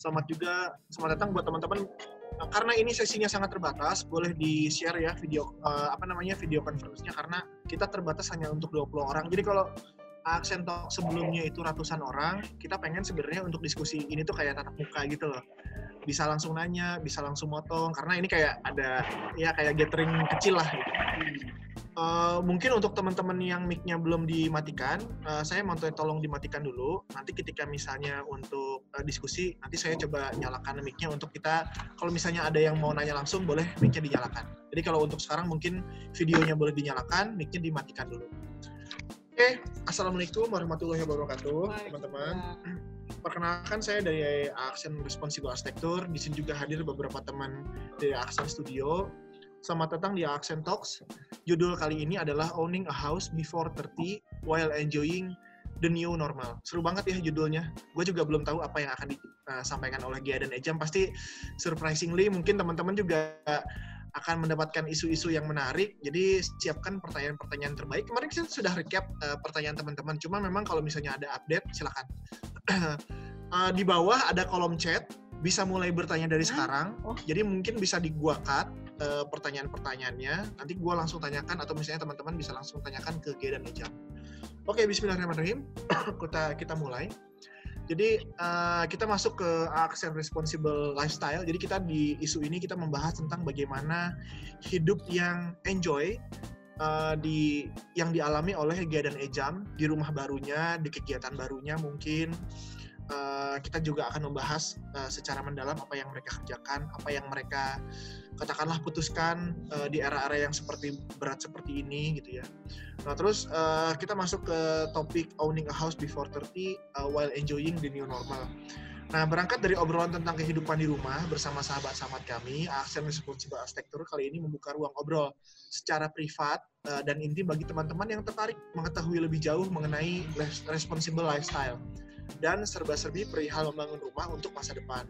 Selamat juga, selamat datang buat teman-teman. Karena ini sesinya sangat terbatas, boleh di-share ya video uh, apa namanya video conference-nya karena kita terbatas hanya untuk 20 orang. Jadi kalau aksen talk sebelumnya itu ratusan orang, kita pengen sebenarnya untuk diskusi ini tuh kayak tatap muka gitu loh. Bisa langsung nanya, bisa langsung motong karena ini kayak ada ya kayak gathering kecil lah gitu. Uh, mungkin untuk teman-teman yang mic-nya belum dimatikan, uh, saya mau tolong dimatikan dulu. Nanti ketika misalnya untuk uh, diskusi, nanti saya coba nyalakan mic-nya untuk kita, kalau misalnya ada yang mau nanya langsung, boleh mic-nya dinyalakan. Jadi kalau untuk sekarang mungkin videonya boleh dinyalakan, mic-nya dimatikan dulu. Oke, okay. Assalamualaikum warahmatullahi wabarakatuh, teman-teman. Perkenalkan saya dari Aksen Responsible Architecture. Di sini juga hadir beberapa teman dari Aksen Studio Selamat datang di Accent Talks. Judul kali ini adalah Owning a House Before 30 While Enjoying the New Normal. Seru banget ya judulnya. Gue juga belum tahu apa yang akan disampaikan oleh Gia dan Ejam. Pasti surprisingly mungkin teman-teman juga akan mendapatkan isu-isu yang menarik. Jadi siapkan pertanyaan-pertanyaan terbaik. Kemarin kita sudah recap uh, pertanyaan teman-teman. Cuma memang kalau misalnya ada update, silakan. uh, di bawah ada kolom chat. Bisa mulai bertanya dari sekarang. Oh. Jadi mungkin bisa di gua cut uh, pertanyaan-pertanyaannya. Nanti gue langsung tanyakan atau misalnya teman-teman bisa langsung tanyakan ke G dan Ejam. Oke, Bismillahirrahmanirrahim. kita kita mulai. Jadi uh, kita masuk ke aksen responsible lifestyle. Jadi kita di isu ini kita membahas tentang bagaimana hidup yang enjoy uh, di yang dialami oleh Gia dan Ejam di rumah barunya, di kegiatan barunya mungkin uh, kita juga akan membahas uh, secara mendalam apa yang mereka kerjakan, apa yang mereka katakanlah putuskan uh, di era-era yang seperti berat seperti ini gitu ya. Nah terus uh, kita masuk ke topik owning a house before 30 uh, while enjoying the new normal. Nah, berangkat dari obrolan tentang kehidupan di rumah bersama sahabat-sahabat kami, Aksen Responsible Architecture kali ini membuka ruang obrol secara privat dan intim bagi teman-teman yang tertarik mengetahui lebih jauh mengenai responsible lifestyle dan serba-serbi perihal membangun rumah untuk masa depan.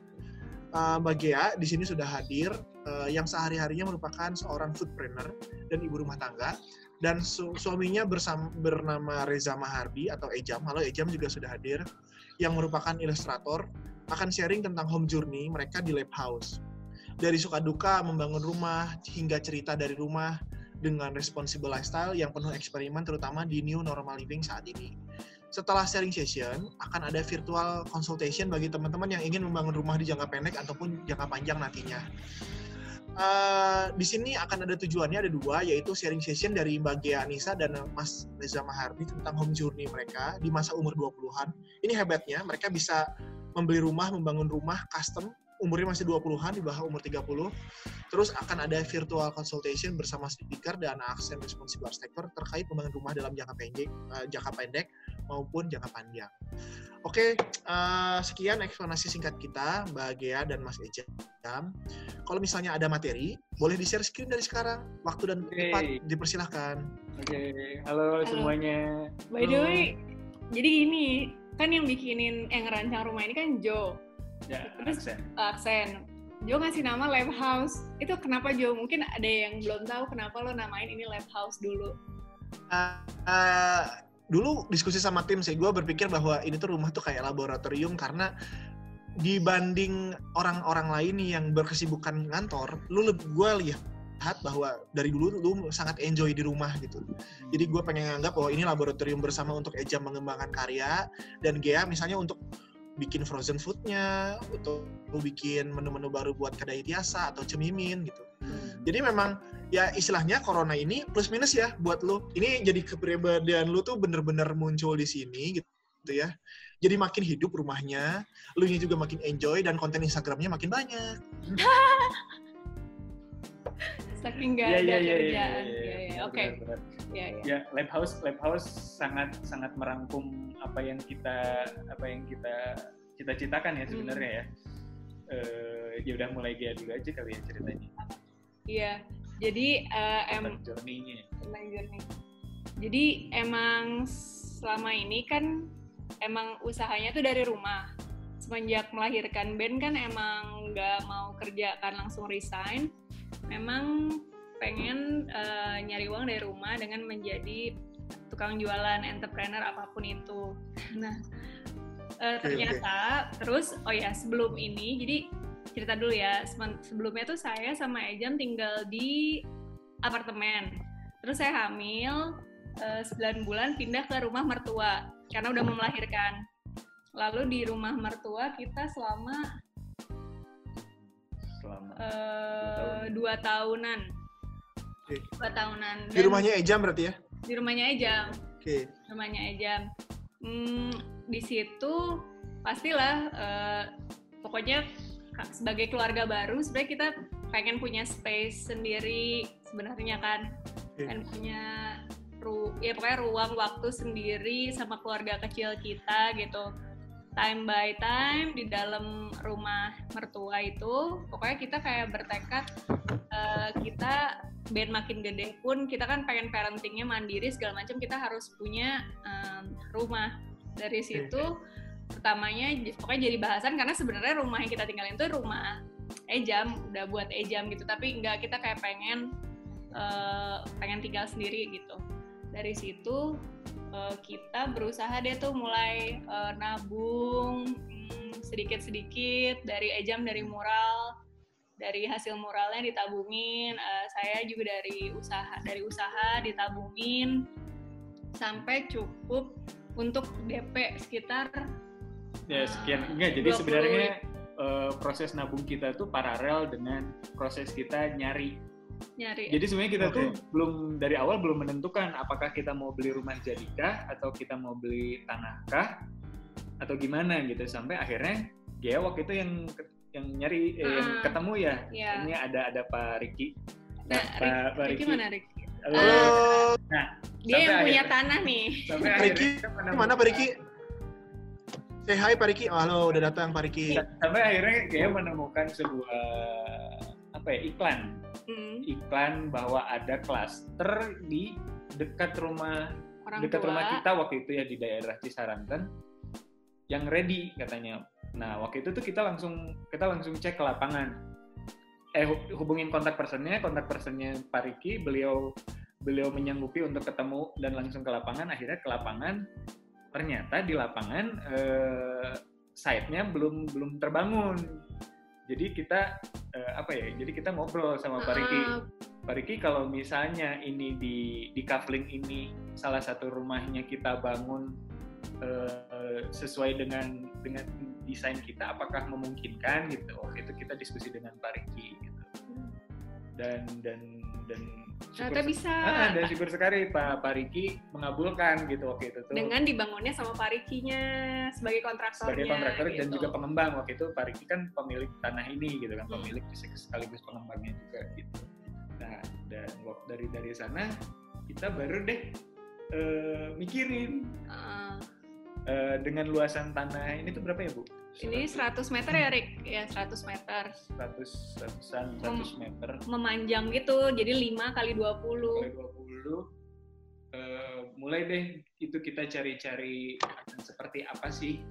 Uh, Mbak Gea di sini sudah hadir, uh, yang sehari-harinya merupakan seorang foodpreneur dan ibu rumah tangga, dan su suaminya bersama, bernama Reza Mahardi atau Ejam. Halo Ejam juga sudah hadir, yang merupakan ilustrator, akan sharing tentang home journey mereka di Lab House. Dari suka duka membangun rumah hingga cerita dari rumah dengan responsible lifestyle yang penuh eksperimen terutama di new normal living saat ini setelah sharing session akan ada virtual consultation bagi teman-teman yang ingin membangun rumah di jangka pendek ataupun jangka panjang nantinya. Uh, di sini akan ada tujuannya ada dua yaitu sharing session dari Mbak Gia Anissa dan Mas Reza Mahardi tentang home journey mereka di masa umur 20-an. Ini hebatnya mereka bisa membeli rumah, membangun rumah custom umurnya masih 20-an di bawah umur 30. Terus akan ada virtual consultation bersama speaker dan aksen responsible architecture terkait pembangunan rumah dalam jangka pendek, uh, jangka pendek maupun jangka panjang. Oke, uh, sekian eksplanasi singkat kita, Mbak Gea dan Mas Ejam. Kalau misalnya ada materi, boleh di-share screen dari sekarang. Waktu dan okay. tempat dipersilahkan. Oke, okay. halo, halo semuanya. By the way, jadi gini, kan yang bikinin, yang ngerancang rumah ini kan Joe Ya, Terus aksen. aksen. Jo ngasih nama Lab House. Itu kenapa Jo? Mungkin ada yang belum tahu kenapa lo namain ini Lab House dulu. Uh, uh, dulu diskusi sama tim sih, gue berpikir bahwa ini tuh rumah tuh kayak laboratorium karena dibanding orang-orang lain yang berkesibukan ngantor, lu gue lihat bahwa dari dulu lu sangat enjoy di rumah gitu. Jadi gue pengen nganggap bahwa ini laboratorium bersama untuk Eja mengembangkan karya dan Gea misalnya untuk bikin frozen foodnya atau bikin menu-menu baru buat kedai tiasa atau cemimin gitu. Hmm. Jadi memang ya istilahnya corona ini plus minus ya buat lo. Ini jadi kepribadian lo tuh bener-bener muncul di sini gitu, gitu ya. Jadi makin hidup rumahnya, lu nya juga makin enjoy dan konten Instagramnya makin banyak. Saking gak ada kerjaan. Oke. Ya, ya. ya, lab house, lab house sangat sangat merangkum apa yang kita apa yang kita cita-citakan ya sebenarnya hmm. ya. Uh, ya udah mulai dia dulu aja kali ya ceritanya. Iya. Jadi uh, em journey-nya. journey. Jadi emang selama ini kan emang usahanya tuh dari rumah. Semenjak melahirkan band kan emang nggak mau kerja kan langsung resign memang pengen uh, nyari uang dari rumah dengan menjadi tukang jualan entrepreneur apa pun itu. Nah, Eh, ternyata terus oh ya sebelum ini jadi cerita dulu ya sebelumnya tuh saya sama Ejam tinggal di apartemen terus saya hamil eh, 9 bulan pindah ke rumah mertua karena udah mau melahirkan lalu di rumah mertua kita selama Selama eh, dua tahunan Oke. dua tahunan Di rumahnya Ejam berarti ya? di rumahnya Ejam Oke. rumahnya Ejam. Hmm, di situ pastilah eh, pokoknya sebagai keluarga baru sebenarnya kita pengen punya space sendiri sebenarnya kan. Oke. pengen punya ru ya pokoknya ruang waktu sendiri sama keluarga kecil kita gitu. Time by time di dalam rumah mertua itu pokoknya kita kayak bertekad eh, kita band makin gede pun kita kan pengen parentingnya mandiri segala macam kita harus punya em, rumah. Dari situ pertamanya pokoknya jadi bahasan karena sebenarnya rumah yang kita tinggalin itu rumah ejam udah buat ejam gitu. Tapi enggak kita kayak pengen eh, pengen tinggal sendiri gitu. Dari situ eh, kita berusaha deh tuh mulai eh, nabung hmm, sedikit-sedikit dari ejam dari mural dari hasil muralnya ditabungin eh, saya juga dari usaha dari usaha ditabungin sampai cukup untuk DP sekitar ya sekian enggak jadi 20. sebenarnya eh, proses nabung kita tuh paralel dengan proses kita nyari nyari Jadi sebenarnya kita Oke. tuh belum dari awal belum menentukan apakah kita mau beli rumah jadikah atau kita mau beli tanahkah atau gimana gitu sampai akhirnya ya waktu itu yang yang nyari eh, yang Ah. ketemu ya ya ini ada ada Pak Riki. nah, Pak, Rik- Pak Ricky Riki. mana Ricky Halo. Halo, dia Sampai yang punya akhirnya- tanah nih Sampai akhirnya Riki. mana Pak Riki? Say hi Pak Riki. Oh, halo, udah datang Pak Riki. Sampai akhirnya kayak menemukan sebuah apa ya iklan Hmm, iklan bahwa ada klaster di dekat rumah orang dekat tua rumah kita waktu itu ya di daerah Cisaranten yang ready katanya. Nah waktu itu tuh kita langsung kita langsung cek ke lapangan. Eh hu- hubungin kontak personnya, kontak personnya Pak Riki, beliau beliau menyanggupi untuk ketemu dan langsung ke lapangan. Akhirnya ke lapangan, ternyata di lapangan eh, site-nya belum belum terbangun. Jadi kita eh, apa ya? Jadi kita ngobrol sama Pak Riki. Ah, Pak Riki kalau misalnya ini di di Kavling ini salah satu rumahnya kita bangun eh, sesuai dengan dengan desain kita apakah memungkinkan gitu waktu itu kita diskusi dengan Pak Riki gitu dan dan dan ternyata bisa. Ah, dan syukur sekali Pak Pak Riki mengabulkan gitu waktu itu tuh. Dengan dibangunnya sama Pak Rikinya sebagai kontraktornya sebagai kontraktor dan gitu. juga pengembang waktu itu. Pak Riki kan pemilik tanah ini gitu kan Hmm. pemilik sekaligus pengembangnya juga gitu. Nah dan wak- dari dari sana kita baru deh eh, mikirin. Ah, eh, dengan luasan tanah ini tuh berapa ya bu? ini 100 meter ya Rik ya 100 meter 100 ratusan 100 meter memanjang gitu jadi 5 kali 20 kali 20 eh, mulai deh itu kita cari-cari akan seperti apa sih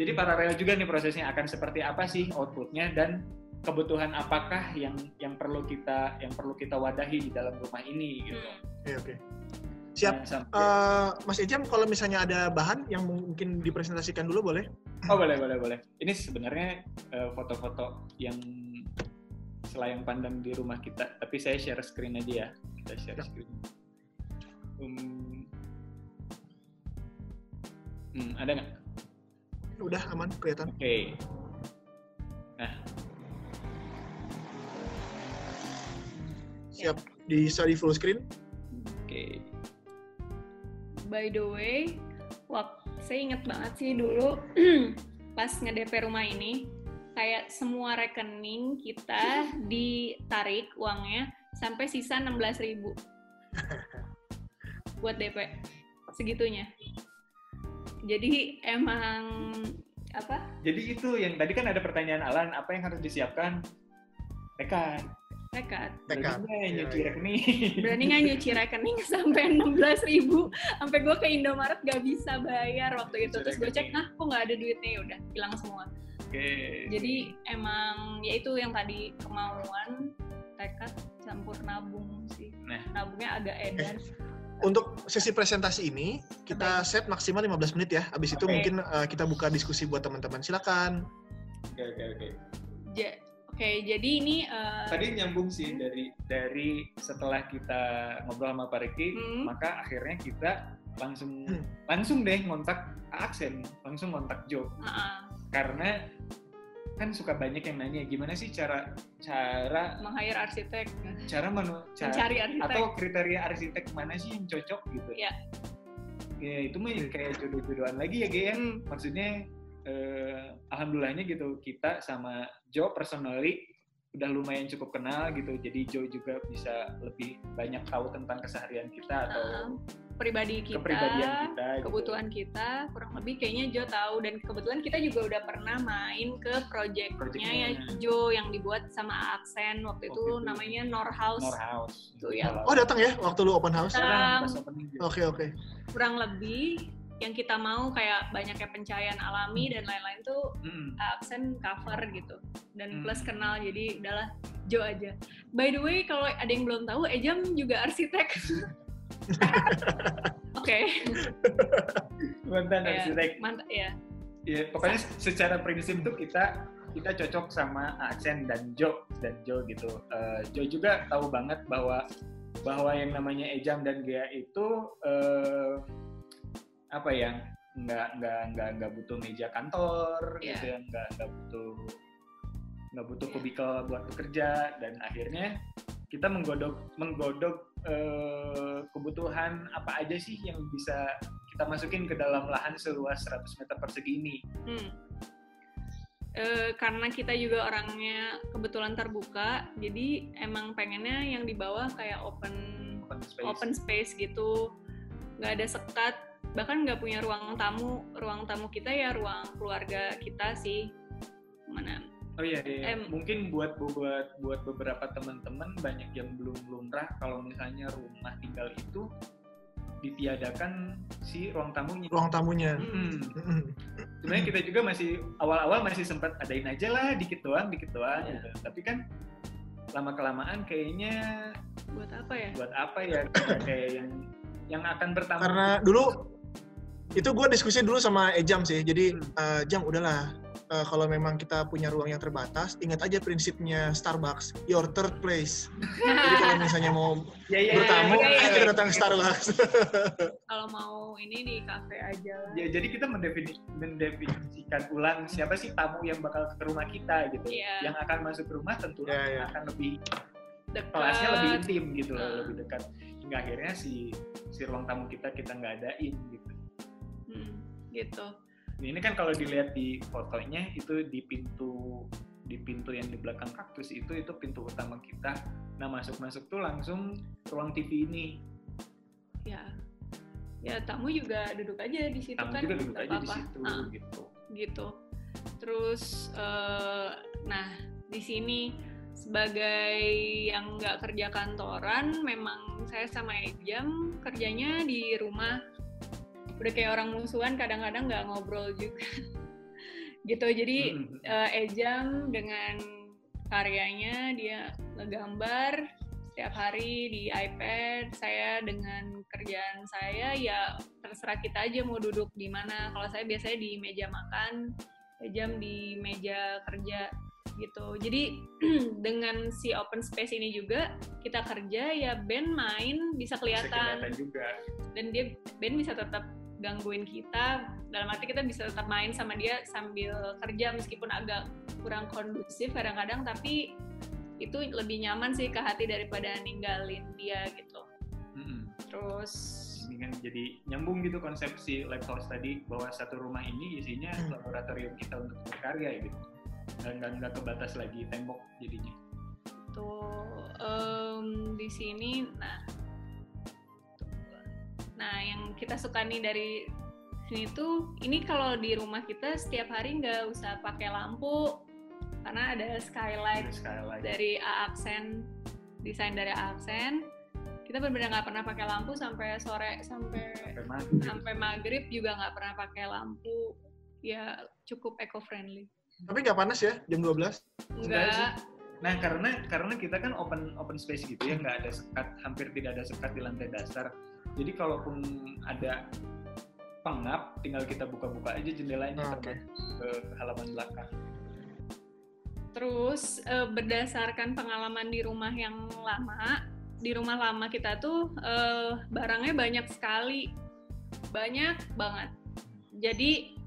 jadi paralel juga nih prosesnya akan seperti apa sih outputnya dan kebutuhan apakah yang yang perlu kita yang perlu kita wadahi di dalam rumah ini gitu Hmm. Oke, oke. Siap. Eh, Mas Ejam, kalau misalnya ada bahan yang mungkin dipresentasikan dulu boleh? Oh boleh boleh boleh. Ini sebenarnya eh, foto-foto yang selayang pandang di rumah kita. Tapi saya share screen aja ya. Kita share screen. Hmm, Hmm, ada nggak? Udah aman, kelihatan. Oke. Nah, Siap. Bisa di full screen. oke. By the way wak saya inget banget sih dulu pas nge-DP rumah ini kayak semua rekening kita ditarik uangnya sampai sisa 16.000 buat DP segitunya. Jadi emang apa? Jadi itu yang tadi kan ada pertanyaan Alan, apa yang harus disiapkan? Tekad. Tekad. Berani nggak Iya, nyuci iya. rekening. berani nggak nyuci rekening sampai 16.000 sampai gue ke Indomaret gak bisa bayar waktu itu terus gue cek nah kok nggak ada duitnya ya udah hilang semua Oke. jadi emang ya itu yang tadi kemauan tekad campur nabung sih Nah. nabungnya agak edan untuk sesi presentasi ini kita set maksimal 15 menit ya. Habis itu Oke. mungkin eh, kita buka diskusi buat teman-teman. Silakan. Oke oke oke. Ja- Oke, jadi ini eh, Tadi nyambung sih dari dari setelah kita ngobrol sama Pak Riki, Hmm. maka akhirnya kita langsung Hmm. langsung deh ngontak Aksen, langsung ngontak Jo ah, karena kan suka banyak yang nanya gimana sih cara cara meng-hire arsitek, cara menu cara, mencari arsitek. atau kriteria arsitek mana sih yang cocok gitu Iya. ya itu mah kayak jodoh-jodohan lagi ya Ge ya Hmm, maksudnya eh, alhamdulillahnya gitu kita sama Jo personally udah lumayan cukup kenal gitu jadi Jo juga bisa lebih banyak tahu tentang keseharian kita atau ah, pribadi kita, kepribadian kita gitu. kebutuhan kita, kurang lebih kayaknya Jo tahu dan kebetulan kita juga udah pernah main ke projectnya Projectnya. ya Jo yang dibuat sama Aksen waktu itu Waktu itu. namanya Nor House. Nor House Tuh, ya. Oh datang ya waktu lu open house? Datang. Oke oke. kurang lebih yang kita mau kayak banyaknya pencahayaan alami dan lain-lain tuh Mm-mm. aksen cover gitu dan Hmm. plus kenal jadi udahlah Jo aja. By the way kalau ada yang belum tahu Ejam juga arsitek. Oke, mantan Iya. arsitek mantap ya. ya pokoknya secara prinsip tuh kita kita cocok sama Aksen dan Jo dan Jo gitu Eh, Jo juga tahu banget bahwa bahwa yang namanya Ejam dan Gea itu eh, apa ya nggak nggak nggak nggak butuh meja kantor Iya. gitu ya nggak nggak butuh nggak butuh Iya. kubikel buat bekerja dan akhirnya kita menggodok menggodok eh, kebutuhan apa aja sih yang bisa kita masukin ke dalam lahan seluas 100 meter persegi ini Hmm. Eh, karena kita juga orangnya kebetulan terbuka, jadi emang pengennya yang di bawah kayak open open space. open space gitu, nggak ada sekat, bahkan nggak punya ruang tamu. Ruang tamu kita ya ruang keluarga kita sih. Mana? Oh iya, iya. Em. mungkin buat buat buat beberapa teman-teman banyak yang belum lumrah kalau misalnya rumah tinggal itu ditiadakan si ruang tamunya. Ruang tamunya. Mm-mm. Mm-mm. Sebenarnya kita juga masih awal-awal masih sempat adain aja lah dikit doang, dikit doang. Iya. gitu. Tapi kan lama kelamaan kayaknya Buat apa ya? buat apa ya kayak yang yang akan bertamu. Karena dulu itu gue diskusi dulu sama Ejam sih. Jadi Hmm. eh, Jam udahlah eh, kalau memang kita punya ruang yang terbatas, ingat aja prinsipnya Starbucks, your third place. Jadi kalau misalnya mau ya, ya, bertamu, ayo iya. kita datang Starbucks. Kalau mau ini di cafe aja lah. Ya, jadi kita mendefini- mendefinisikan ulang siapa sih tamu yang bakal ke rumah kita gitu. Iya. Yang akan masuk ke rumah tentu Iya, iya. akan lebih Dekat. kelasnya lebih intim gitu loh, Ah. lebih dekat. Hingga akhirnya si si ruang tamu kita kita nggak adain gitu. Hmm, gitu. Ini kan kalau dilihat di fotonya itu di pintu di pintu yang di belakang kaktus itu itu pintu utama kita. Nah masuk masuk tuh langsung ruang TV ini. Ya. Ya tamu juga duduk aja di situ Tamu kan. juga duduk aja di apa-apa. situ Ah. gitu. gitu. Terus, eh, nah di sini sebagai yang nggak kerja kantoran, memang saya sama Ejam kerjanya di rumah. Udah kayak orang musuhan, kadang-kadang nggak ngobrol juga. gitu. Jadi Mm-mm. eh, Ejam dengan karyanya dia ngegambar setiap hari di iPad. Saya dengan kerjaan saya ya terserah kita aja mau duduk di mana. Kalau saya biasanya di meja makan, Ejam di meja kerja gitu. Jadi dengan si open space ini juga kita kerja ya band main bisa Bisa kelihatan kelihatan juga. dan dia band bisa tetap gangguin kita dalam arti kita bisa tetap main sama dia sambil kerja meskipun agak kurang kondusif kadang-kadang tapi itu lebih nyaman sih ke hati daripada ninggalin dia gitu Mm-mm. terus ini kan jadi nyambung gitu konsep si live house tadi bahwa satu rumah ini isinya Hmm. laboratorium kita untuk berkarya gitu dan dan nggak kebatas lagi tembok jadinya tuh em, di sini nah nah yang kita suka nih dari sini tuh ini kalau di rumah kita setiap hari nggak usah pakai lampu karena ada skylight Ada skylight dari A Aksen desain dari A Aksen kita benar-benar nggak pernah pakai lampu sampai sore sampai sampai maghrib sampai maghrib juga nggak pernah pakai lampu ya cukup eco friendly Tapi nggak panas ya jam 12? Enggak sih. enggak Nah karena karena kita kan open open space gitu ya nggak ada sekat hampir tidak ada sekat di lantai dasar. Jadi kalaupun ada pengap tinggal kita buka-buka aja jendelanya Ah, termasuk ke halaman belakang Terus eh, berdasarkan pengalaman di rumah yang lama, di rumah lama kita tuh eh, barangnya banyak sekali, banyak banget. Jadi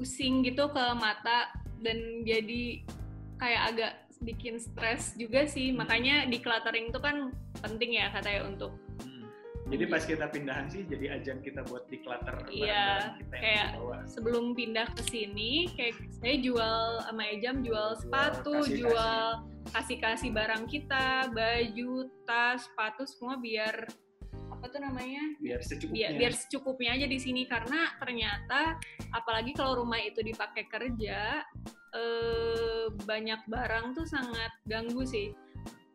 pusing gitu ke mata dan jadi kayak agak bikin stres juga sih. Makanya decluttering itu kan penting ya katanya untuk Hmm. Jadi pas kita pindahan sih jadi ajang kita buat declutter Iya, kita yang kayak dibawa. sebelum pindah ke sini kayak saya jual sama Ejam jual sepatu, kasih-kasih. jual kasih-kasih barang kita, baju, tas, sepatu semua biar apa tuh namanya? biar secukupnya. Biar, biar secukupnya aja di sini karena ternyata apalagi kalau rumah itu dipakai kerja eh, banyak barang tuh sangat ganggu sih.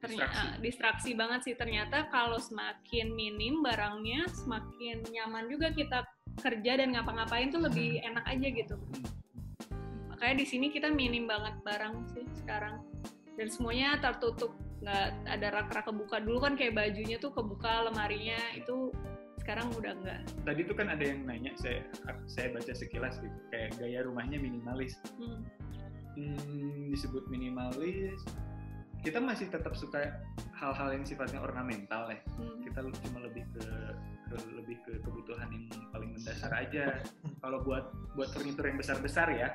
Ternyata Distraksi. distraksi banget sih ternyata kalau semakin minim barangnya semakin nyaman juga kita kerja dan ngapa-ngapain tuh lebih enak aja gitu. Hmm. Makanya di sini kita minim banget barang sih sekarang. Dan semuanya tertutup, nggak ada rak-rak kebuka. Dulu kan kayak bajunya tuh kebuka lemarinya itu sekarang udah nggak. Tadi tuh kan ada yang nanya, saya saya baca sekilas gitu, kayak gaya rumahnya minimalis. Hmm. Hmm, disebut minimalis, kita masih tetap suka hal-hal yang sifatnya ornamental ya. Hmm. Kita cuma lebih ke, ke lebih ke kebutuhan yang paling mendasar aja. Kalau buat buat furnitur yang besar-besar ya,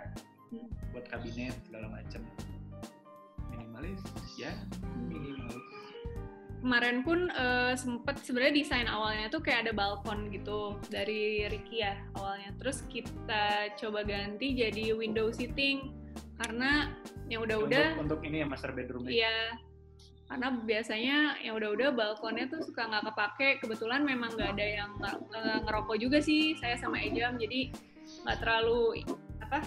Hmm. buat kabinet segala macam. Minimalis, ya minimalis. Kemarin pun eh, sempet sebenarnya desain awalnya tuh kayak ada balkon gitu dari Ricky ya awalnya. Terus kita coba ganti jadi window seating karena yang udah-udah Untuk, untuk ini ya master bedroomnya. Iya, karena biasanya yang udah-udah balkonnya tuh suka nggak kepake. Kebetulan memang nggak ada yang nger- ngerokok juga sih saya sama Ejam, jadi nggak terlalu apa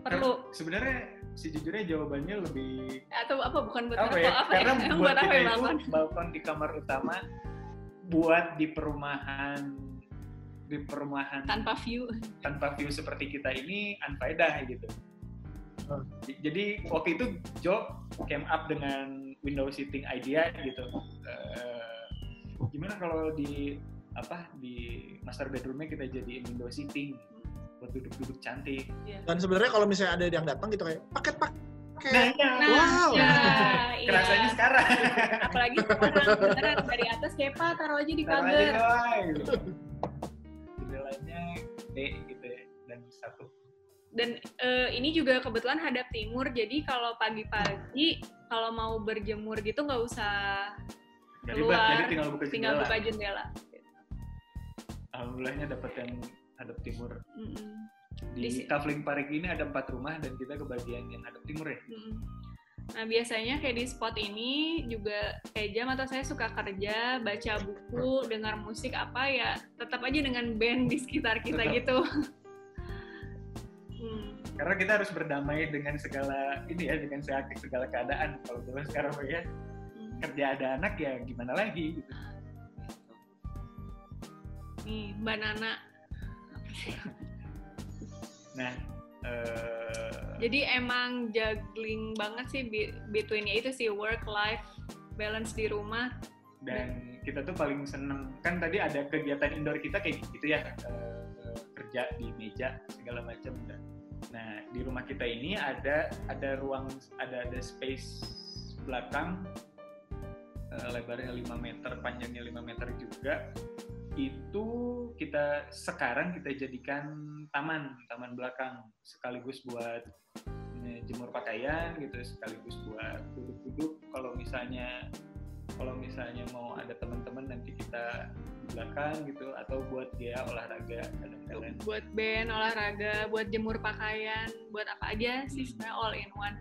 perlu Sebenarnya sejujurnya jawabannya lebih atau apa bukan buat apa ngerokok ya? apa Karena ya? Buat buat apa ya itu balkon? balkon di kamar utama buat di perumahan di perumahan Tanpa view. tanpa view seperti kita ini unfaedah gitu. Hmm. Jadi waktu itu Joe came up dengan window seating idea gitu. Eh, gimana kalau di apa di master bedroomnya kita jadiin window seating buat duduk-duduk cantik. Dan sebenarnya kalau misalnya ada yang datang gitu kayak paket paket. Nah, iya. Nah, Wow. ya, iya. kerasanya sekarang. Apalagi sekarang beneran dari atas kayak Pak taruh aja di pagar. gitu. Jendelanya gede gitu ya dan satu. Dan eh, ini juga kebetulan hadap timur, jadi kalau pagi-pagi kalau mau berjemur gitu nggak usah Gak Keluar, ribet, jadi tinggal buka tinggal jendela. buka jendela. Alhamdulillahnya dapat yang hadap timur. Mm-mm. Di, Di si- Kavling Parigi ini ada empat rumah dan kita kebagian yang hadap timur ya. Mm-mm. Nah biasanya kayak di spot ini juga kayak jam atau saya suka kerja, baca buku, dengar musik apa ya tetap aja dengan band di sekitar kita Tetap. gitu. Hmm, Karena kita harus berdamai dengan segala ini ya, dengan segala, segala keadaan. Kalau dulu sekarang ya hmm. kerja ada anak ya gimana lagi gitu. Nih Mbak Nana. Nah, eh, Jadi emang juggling banget sih be- between ya itu sih work life balance di rumah. dan kita tuh paling seneng kan tadi ada kegiatan indoor kita kayak gitu ya eh, kerja di meja segala macam. Dan nah di rumah kita ini ada ada ruang ada ada space belakang eh, lebarnya 5 meter panjangnya 5 meter juga. Itu kita sekarang kita jadikan taman taman belakang sekaligus buat eh, jemur pakaian gitu sekaligus buat duduk-duduk. Kalau misalnya kalau misalnya mau ada teman-teman nanti kita belakang gitu atau buat dia olahraga kadang-kadang Buat band, olahraga, buat jemur pakaian, buat apa aja sih sebenarnya all in one.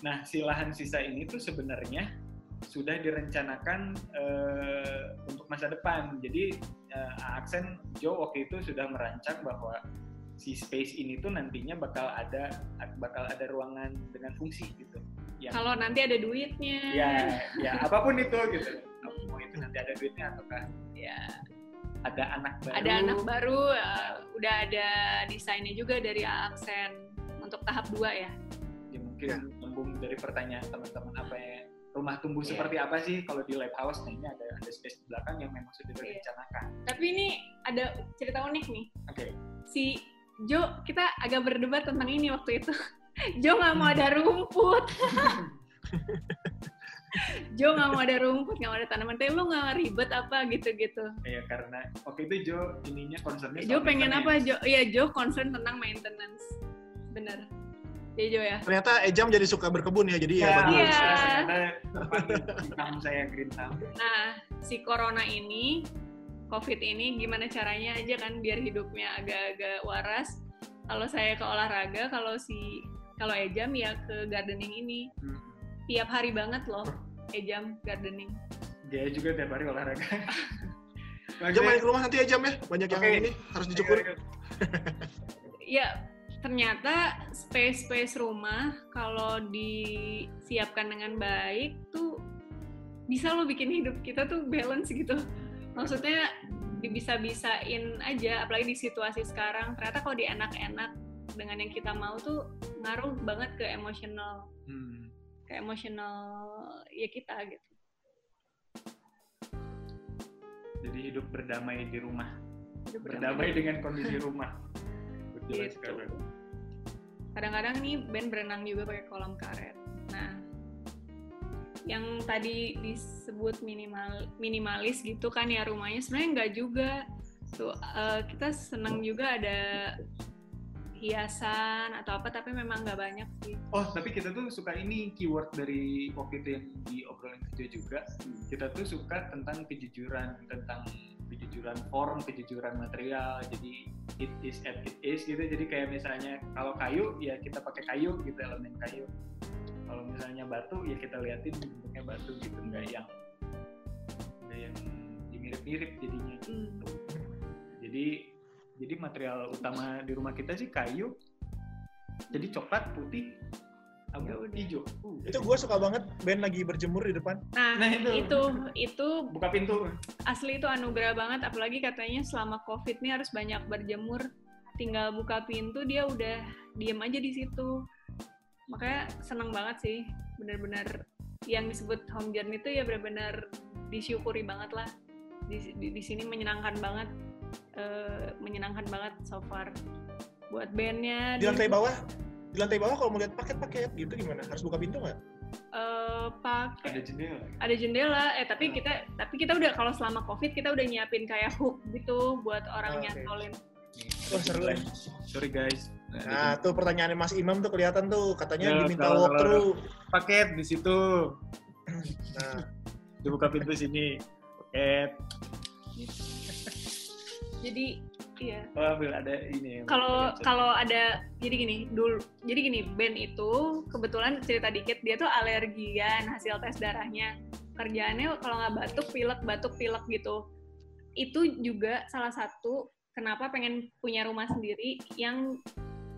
Nah, si lahan sisa ini tuh sebenarnya sudah direncanakan eh, untuk masa depan. Jadi eh, Aksen Joe waktu itu sudah merancang bahwa si space ini tuh nantinya bakal ada bakal ada ruangan dengan fungsi gitu. Yang Kalau nanti ada duitnya. ya ya apa pun itu gitu. Mau itu nanti ada duitnya ataukah Ya, ada anak baru. ada anak baru, uh, udah ada desainnya juga dari Aksen untuk tahap 2 ya. ya mungkin nyambung dari pertanyaan teman-teman apa yang rumah tumbuh Iya. seperti apa sih kalau di lab house nah ini ada ada space di belakang yang memang sudah Iya. direncanakan Tapi ini ada cerita unik nih. oke Si Jo, kita agak berdebat tentang ini waktu itu. Jo nggak mau ada rumput. Jo nggak mau ada rumput, nggak mau ada tanaman. Tapi lu nggak ribet apa gitu-gitu. ya karena waktu itu Jo ininya concernnya Jo pengen apa? Jo, iya Jo concern tentang maintenance. Bener. Iya Jo ya. Ternyata Ejam jadi suka berkebun ya, jadi ya, Ya, bagus. Iya. ternyata saya green thumb. Nah, si corona ini, COVID ini gimana caranya aja kan biar hidupnya agak-agak waras. Kalau saya ke olahraga, kalau si kalau Ejam ya ke gardening ini. Hmm. Tiap hari banget loh Ejam gardening. Dia juga tiap hari olahraga. Ejam main ke rumah nanti ya Jam ya, banyak yang Oke. ini harus dicukur. Ya, ternyata space-space rumah kalau disiapkan dengan baik tuh bisa lo bikin hidup kita tuh balance gitu. Maksudnya bisa-bisain aja, apalagi di situasi sekarang. Ternyata kalau di enak-enak dengan yang kita mau tuh ngaruh banget ke emosional, Hmm. ke emosional ya kita gitu. Jadi hidup berdamai di rumah, Hidup berdamai dengan kondisi rumah. Betul Gitu. sekali. kadang-kadang nih Ben berenang juga pakai kolam karet. Nah, yang tadi disebut minimal minimalis gitu kan ya rumahnya sebenarnya nggak juga. Tuh eh, kita senang juga ada hiasan atau apa tapi memang nggak banyak sih. Oh, tapi kita tuh suka ini keyword dari waktu itu yang diobrolin kerja juga. Kita tuh suka tentang kejujuran, tentang kejujuran form, kejujuran material. Jadi it is at it is gitu. Jadi kayak misalnya kalau kayu ya kita pakai kayu gitu elemen kayu. Kalau misalnya batu ya kita liatin bentuknya batu gitu, enggak yang enggak yang mirip-mirip jadinya. Hmm. Jadi jadi material utama di rumah kita sih kayu. Jadi coklat, putih, abu, hijau. Uh, Itu gue suka banget Ben lagi berjemur di depan. Nah, Nah, itu. itu itu buka pintu. asli itu anugerah banget apalagi katanya selama covid nih harus banyak berjemur tinggal buka pintu dia udah diem aja di situ makanya seneng banget sih bener-bener yang disebut home journey itu ya bener-bener disyukuri banget lah di, di, di sini menyenangkan banget eh, menyenangkan banget so far buat bandnya Di lantai bawah, di lantai bawah kalau mau lihat paket-paket gitu gimana? Harus buka pintu nggak? eh, pakai Ada jendela. ada jendela eh tapi kita tapi kita udah kalau selama covid kita udah nyiapin kayak hook gitu buat orang Oh, nyantolin Wah, seru ya. Sorry guys. Nah, tuh pertanyaannya Mas Imam tuh kelihatan tuh katanya Ya, diminta walkthrough. paket di situ. Nah, Dibuka pintu sini. Paket. Jadi iya. Oh, ada ini. kalau kalau ada jadi gini dulu jadi gini Ben itu kebetulan cerita dikit dia tuh alergian hasil tes darahnya. Kerjaannya kalau nggak batuk pilek batuk pilek gitu. Itu juga salah satu kenapa pengen punya rumah sendiri yang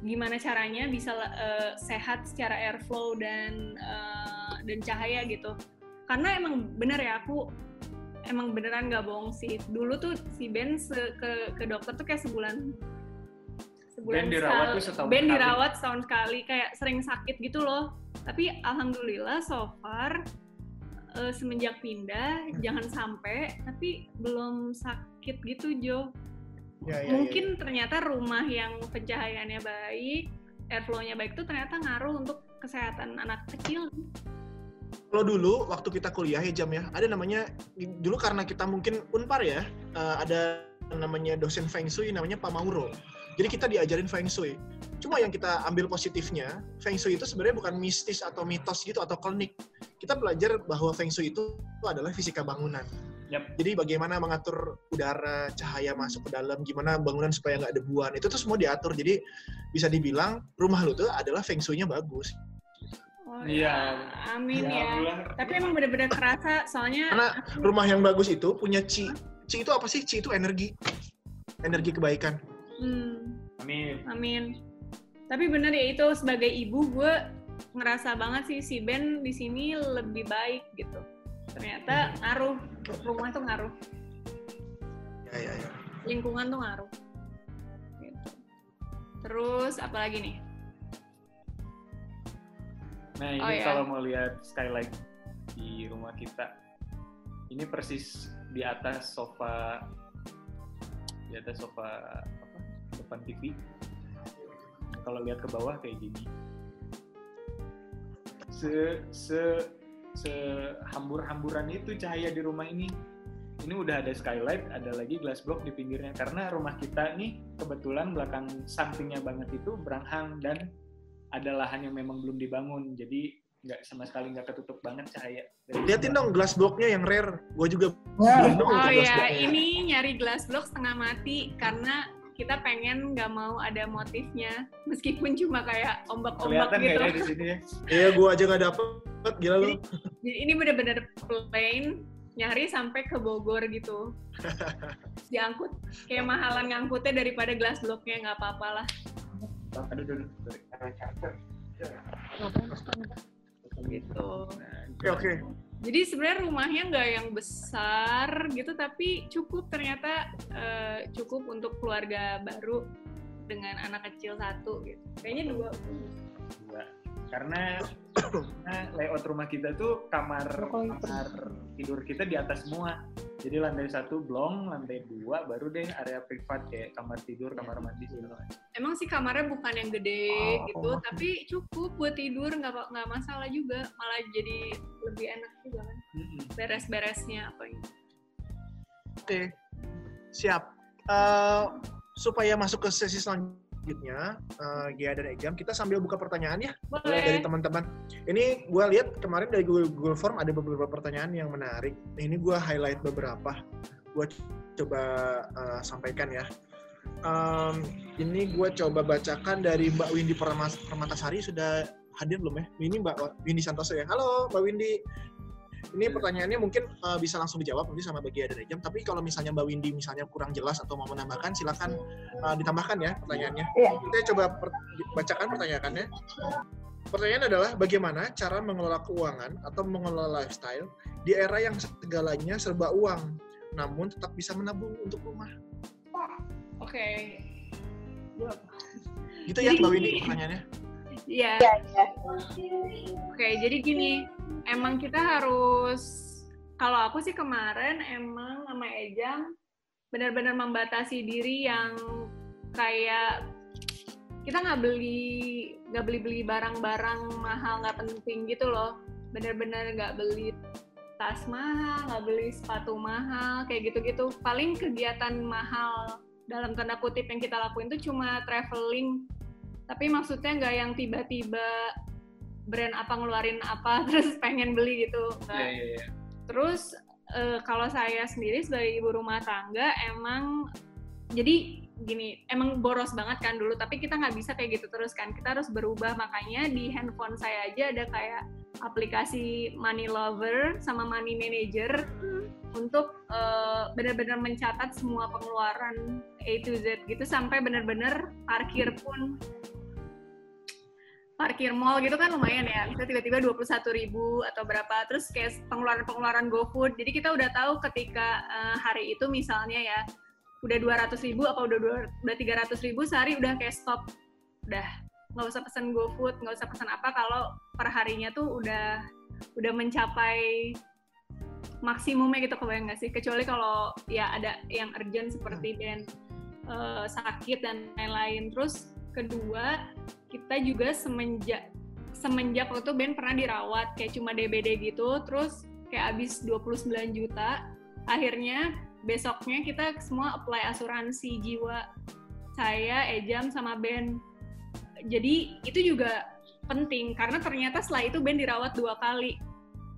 gimana caranya bisa eh, sehat secara airflow dan eh, dan cahaya gitu. Karena emang bener ya aku emang beneran nggak bohong sih. Dulu tuh si Ben se- ke ke dokter tuh kayak sebulan. Ben dirawat tuh setahun Ben sekali. dirawat setahun sekali kayak sering sakit gitu loh. Tapi alhamdulillah so far eh, semenjak pindah jangan sampai tapi belum sakit gitu Jo. Ya, ya, mungkin ternyata rumah yang pencahayaannya baik airflow-nya baik tuh ternyata ngaruh untuk kesehatan anak kecil Kalau dulu waktu kita kuliah ya jam ya, ada namanya dulu karena kita mungkin unpar ya, eh, ada namanya dosen Feng Shui namanya Pak Mauro. Jadi kita diajarin Feng Shui. Cuma yang kita ambil positifnya, Feng Shui itu sebenarnya bukan mistis atau mitos gitu atau klinik. Kita belajar bahwa Feng Shui itu adalah fisika bangunan. Yap. Jadi bagaimana mengatur udara, cahaya masuk ke dalam, gimana bangunan supaya nggak debuan, itu tuh semua diatur. Jadi bisa dibilang rumah lu tuh adalah Feng Shui-nya bagus. Iya. ya, amin ya, Alhamdulillah. tapi emang bener-bener kerasa soalnya Karena rumah yang bagus itu punya ci. Ci itu apa sih? Ci itu energi. Energi kebaikan. hmm, Amin. Amin. Tapi bener ya itu sebagai ibu gue ngerasa banget sih si Ben di sini lebih baik gitu. Ternyata ngaruh rumah tuh ngaruh, Ya, ya, ya. lingkungan tuh ngaruh. Gitu. Terus apa lagi nih? Nah, ini Oh, ya. kalau mau lihat skylight di rumah kita. Ini persis di atas sofa di atas sofa apa depan TV. Kalau lihat ke bawah kayak gini. Se se se hambur-hamburan itu cahaya di rumah ini. Ini udah ada skylight, ada lagi glass block di pinggirnya karena rumah kita nih kebetulan belakang sampingnya banget itu beranghang dan ada lahan yang memang belum dibangun. Jadi nggak sama sekali nggak ketutup banget cahaya. Liatin dong glass blocknya yang rare. Gue juga belum Oh glass ya, ini nyari glass block setengah mati karena kita pengen nggak mau ada motifnya meskipun cuma kayak ombak-ombak kelihatan gitu. kayaknya di sini ya. Iya, gue aja nggak dapet. Gila lu. Jadi ini bener-bener plain nyari sampai ke Bogor gitu. Diangkut kayak mahalan ngangkutnya daripada glass blocknya nggak apa-apa lah. Aduh, aduh, aduh. Sorry. Gitu. Oke, oke. Jadi sebenarnya rumahnya nggak yang besar gitu, tapi cukup ternyata eh, cukup untuk keluarga baru dengan anak kecil satu gitu. Kayaknya dua. dua. Karena, karena layout rumah kita tuh kamar kamar tidur kita di atas semua. Jadi lantai satu blong, lantai dua baru deh area privat kayak kamar tidur, kamar mandi segala macam. Emang sih kamarnya bukan yang gede Oh, gitu, oh. tapi cukup buat tidur nggak nggak masalah juga, malah jadi lebih enak juga kan. Mm-mm. Beres-beresnya apa gitu. Oke, siap. Eh, supaya masuk ke sesi selanjutnya, uh, Gia dan Ejam, kita sambil buka pertanyaan ya dari Boleh. teman-teman. Ini gue lihat kemarin dari Google, Google Form ada beberapa pertanyaan yang menarik. Nah, ini gue highlight beberapa. Gue coba uh, sampaikan ya. Um, ini gue coba bacakan dari Mbak Windy Permatasari sudah hadir belum ya? Ini Mbak Windy Santoso ya. Halo Mbak Windy. Ini pertanyaannya mungkin uh, bisa langsung dijawab nanti sama bagi ada jam. Tapi kalau misalnya Mbak Windy misalnya kurang jelas atau mau menambahkan, silakan uh, ditambahkan ya pertanyaannya. Iya. Kita coba per- bacakan pertanyaannya. Pertanyaan adalah bagaimana cara mengelola keuangan atau mengelola lifestyle di era yang segalanya serba uang, namun tetap bisa menabung untuk rumah. Oke. Gua- Gitu ya Mbak Windy pertanyaannya. Iya. Iya, iya. Oke, jadi gini, emang kita harus kalau aku sih kemarin emang sama Ejam benar-benar membatasi diri yang kayak kita nggak beli nggak beli beli barang-barang mahal nggak penting gitu loh benar-benar nggak beli tas mahal nggak beli sepatu mahal kayak gitu-gitu paling kegiatan mahal dalam tanda kutip yang kita lakuin tuh cuma traveling tapi maksudnya nggak yang tiba-tiba brand apa ngeluarin apa terus pengen beli gitu nggak iya, iya. Terus eh, kalau saya sendiri sebagai ibu rumah tangga emang jadi gini emang boros banget kan dulu tapi kita nggak bisa kayak gitu terus kan. Kita harus berubah makanya di handphone saya aja ada kayak aplikasi money lover sama money manager untuk eh, benar-benar mencatat semua pengeluaran A to Z gitu sampai benar-benar parkir pun. Parkir mall gitu kan lumayan ya bisa tiba-tiba 21.000 ribu atau berapa terus kayak pengeluaran-pengeluaran GoFood. Jadi kita udah tahu ketika eh, hari itu misalnya ya udah 200 ribu apa udah dua- udah 300 ribu sehari udah kayak stop. Udah nggak usah pesen GoFood nggak usah pesen apa kalau perharinya tuh udah udah mencapai maksimumnya gitu kebayang nggak sih? Kecuali kalau ya ada yang urgent seperti band eh, sakit dan lain-lain. Terus kedua kita juga semenjak semenjak waktu itu Ben pernah dirawat kayak cuma DBD gitu. Terus kayak habis 29 juta akhirnya besoknya kita semua apply asuransi jiwa saya Ejam sama Ben. Jadi itu juga penting karena ternyata setelah itu Ben dirawat dua kali.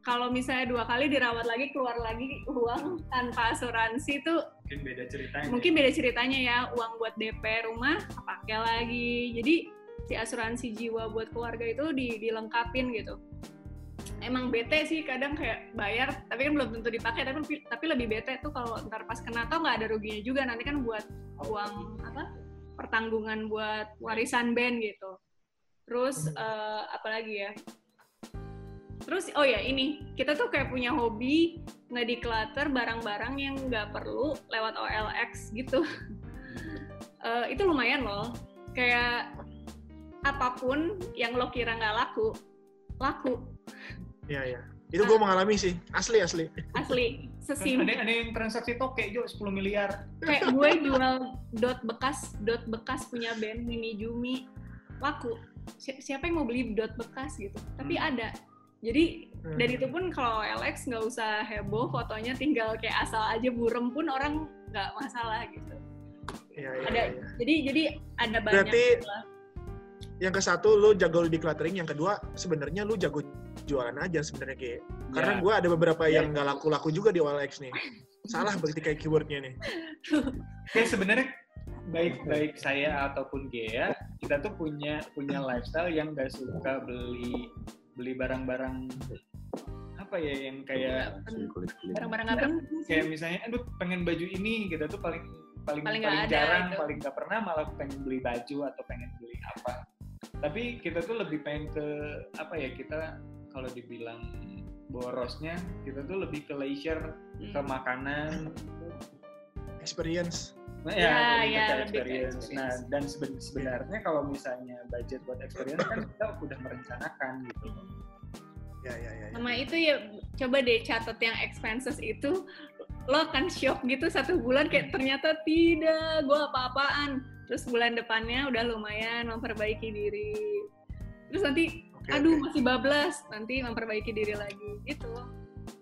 Kalau misalnya dua kali dirawat lagi keluar lagi uang tanpa asuransi itu Mungkin beda ceritanya. mungkin beda ceritanya ya. Uang buat DP rumah pakai lagi. Jadi si asuransi jiwa buat keluarga itu di, dilengkapin gitu emang bete sih kadang kayak bayar tapi kan belum tentu dipakai tapi tapi lebih bete tuh kalau ntar pas kena tau nggak ada ruginya juga nanti kan buat uang apa pertanggungan buat warisan band gitu. Terus eh, apa lagi ya? Terus oh ya ini kita tuh kayak punya hobi nge-declutter barang-barang yang nggak perlu lewat OLX gitu. Eh, itu lumayan loh. Kayak apa pun yang lo kira nggak laku laku Iya, iya. Itu gue mengalami sih, asli asli. asli sesimpel ada, ada yang transaksi toke Jo 10 miliar. kayak gue jual dot bekas dot bekas punya band mini Jumi laku Si- siapa yang mau beli dot bekas gitu tapi Hmm. ada jadi Hmm. dan itu pun kalau LX nggak usah heboh fotonya tinggal kayak asal aja burem pun orang nggak masalah gitu Iya, iya, ada iya. jadi jadi ada banyak Berarti- gitu lah. Yang ke satu lu jago di cluttering, yang kedua sebenarnya lu jago jualan aja sebenarnya kayak. Karena Ya. gue ada beberapa Ya. yang nggak laku-laku juga di OLX nih. Salah berarti kayak keywordnya nih. Kayak sebenarnya baik baik saya ataupun Gea, kita tuh punya punya lifestyle yang gak suka beli beli barang-barang apa ya yang kayak barang-barang apa kayak misalnya aduh pengen baju ini gitu tuh paling paling Paling paling, jarang gitu. paling nggak pernah malah pengen beli baju atau pengen beli apa tapi kita tuh lebih pengen ke apa ya kita kalau dibilang borosnya kita tuh lebih ke leisure Hmm. ke makanan Experience. Nah, Ya, lebih ya, ke lebih ke experience. experience. Nah, dan seben- sebenarnya kalau misalnya budget buat experience kan kita udah merencanakan gitu. Ya, ya, ya. ya. sama itu ya coba deh catat yang expenses itu lo akan shock gitu satu bulan kayak ternyata tidak gue apa-apaan terus bulan depannya udah lumayan memperbaiki diri terus nanti Oke, aduh oke. masih bablas nanti memperbaiki diri lagi gitu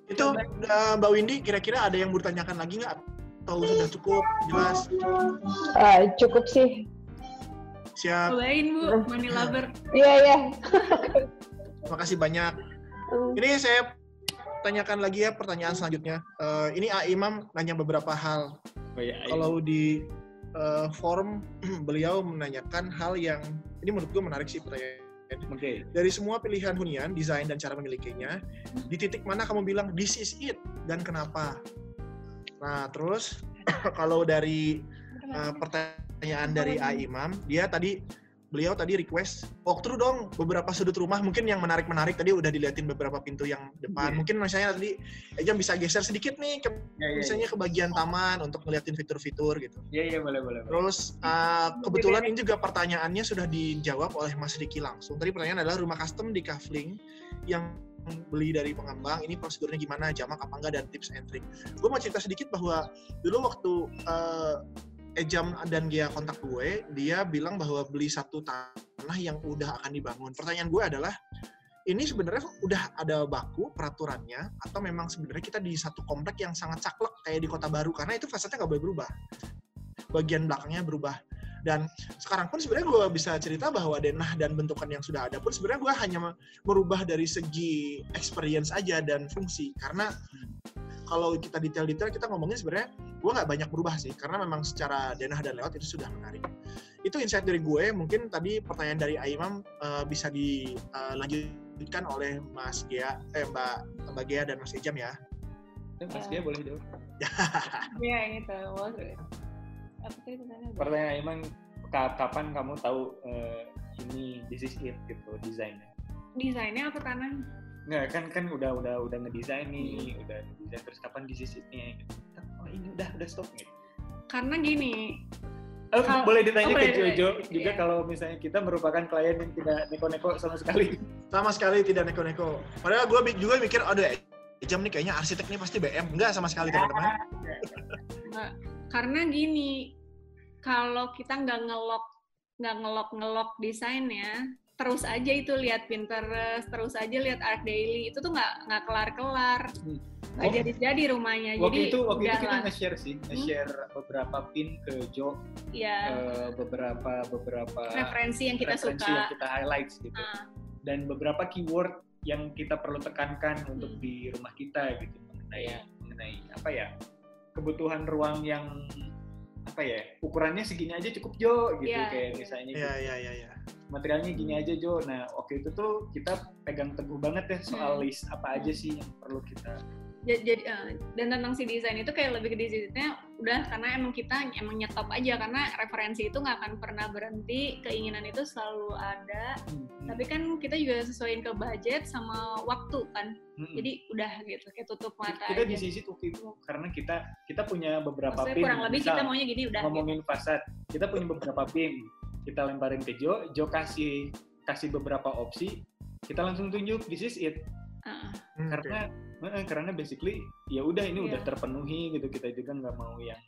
Itu uh, Mbak Windy kira-kira ada yang mau ditanyakan lagi nggak? Atau sudah cukup jelas? Ah, cukup sih. Siap. cobain bu money lover Iya, iya. Makasih banyak. Ini saya tanyakan lagi ya pertanyaan selanjutnya. Eh, ini A Imam nanya beberapa hal. Oh, ya, Kalau di eh, forum beliau menanyakan hal yang ini menurut gue menarik sih pertanyaan. Oke. Dari semua pilihan hunian, desain dan cara memilikinya, di titik mana kamu bilang this is it dan kenapa? Nah, terus kalau dari eh, pertanyaan dari A Imam, dia tadi beliau tadi request walkthrough dong beberapa sudut rumah. Mungkin yang menarik-menarik tadi udah diliatin beberapa pintu yang depan. Iya. mungkin misalnya tadi Ejam bisa geser sedikit nih ke, Ya, ya, misalnya ke bagian taman untuk ngeliatin fitur-fitur gitu. Ya, ya, boleh, boleh. boleh. terus uh, kebetulan ini juga pertanyaannya sudah dijawab oleh Mas Riki langsung. Tadi pertanyaan adalah rumah custom di Kavling yang beli dari pengembang. Ini prosedurnya gimana jamak apa enggak dan tips and trick. Gue mau cerita sedikit bahwa dulu waktu uh, Ejam dan Gia kontak gue, dia bilang bahwa beli satu tanah yang udah akan dibangun. Pertanyaan gue adalah, ini sebenarnya udah ada baku peraturannya, atau memang sebenarnya kita di satu komplek yang sangat saklek kayak di kota baru, karena itu fasadnya nggak boleh berubah. Bagian belakangnya berubah. Dan sekarang pun sebenarnya gue bisa cerita bahwa denah dan bentukan yang sudah ada pun sebenarnya gue hanya merubah dari segi experience aja dan fungsi. Karena kalau kita detail-detail kita ngomongin sebenarnya gue nggak banyak berubah sih. Karena memang secara denah dan lewat itu sudah menarik. Itu insight dari gue mungkin tadi pertanyaan dari Aimam uh, bisa dilanjutkan oleh Mas Gia eh Mbak Mbak Gia dan Mas Ejam ya. Ya, Mas Gia boleh jawab. ya gitu apa tadi pertanyaannya? Pertanyaan emang ka- kapan kamu tahu eh, ini this is it gitu desainnya? desainnya apa tanah Nggak, kan kan udah udah udah ngedesain nih, udah ngedesain terus kapan this is it-nya? Oh ini udah udah stop nih. karena gini Oh, Kalau- boleh ditanya oh, ke boleh, Jojo boleh. juga Iya. kalau misalnya kita merupakan klien yang tidak neko-neko sama sekali. sama sekali tidak neko-neko padahal gue juga mikir aduh Ejam nih kayaknya arsitek nih pasti BM enggak sama sekali teman-teman. Karena gini kalau kita nggak ngelok nggak ngelok ngelok desainnya terus aja itu lihat Pinterest terus aja lihat Art Daily itu tuh nggak nggak kelar kelar Hmm. nggak jadi jadi rumahnya jadi Waktu itu waktu itu kita nge-share sih, nge-share beberapa pin ke Jo, ya eh, beberapa beberapa referensi yang kita referensi suka yang kita highlights gitu. Ah. Dan beberapa keyword yang kita perlu tekankan untuk Hmm. di rumah kita gitu mengenai mengenai apa ya kebutuhan ruang yang apa ya ukurannya segini aja cukup Jo gitu Iya, kayak misalnya ya gitu. ya ya ya materialnya gini aja Jo. Nah waktu itu tuh kita pegang teguh banget ya soal Hmm. list apa aja sih yang perlu kita jadi eh, dan tentang si desain itu kayak lebih ke desainnya udah karena emang kita emang nyetop aja karena referensi itu nggak akan pernah berhenti keinginan itu selalu ada Hmm, tapi kan kita juga sesuaiin ke budget sama waktu kan hmm. jadi udah gitu kayak tutup mata kita di aja sisi waktu itu karena kita kita punya beberapa Maksudnya pin kurang lebih misal kita maunya gini udah gitu. ngomongin fasad kita punya beberapa pin kita lemparin ke Jo Jo kasih kasih beberapa opsi kita langsung tunjuk this is it Uh, oke. karena eh, karena basically ya udah ini udah Iya. terpenuhi gitu kita juga nggak mau yang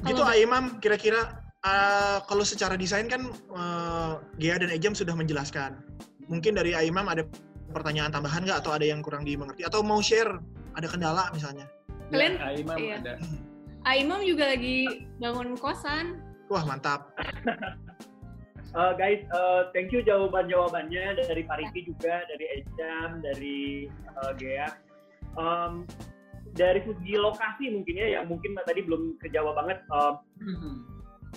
Gitu Kalau- Aimam, kira-kira uh, kalau secara desain kan uh, Gea dan Ejam sudah menjelaskan. Mungkin dari Aimam ada pertanyaan tambahan nggak atau ada yang kurang dimengerti atau mau share ada kendala misalnya? Kalian- ya, Aimam iya. ada Aimam juga lagi bangun kosan. Wah mantap. Uh, guys, uh, thank you jawaban-jawabannya dari Pak Riki juga, dari Ejam, dari uh, Gea. Um, dari segi lokasi mungkin ya, yang mungkin tadi belum kejawab banget. um,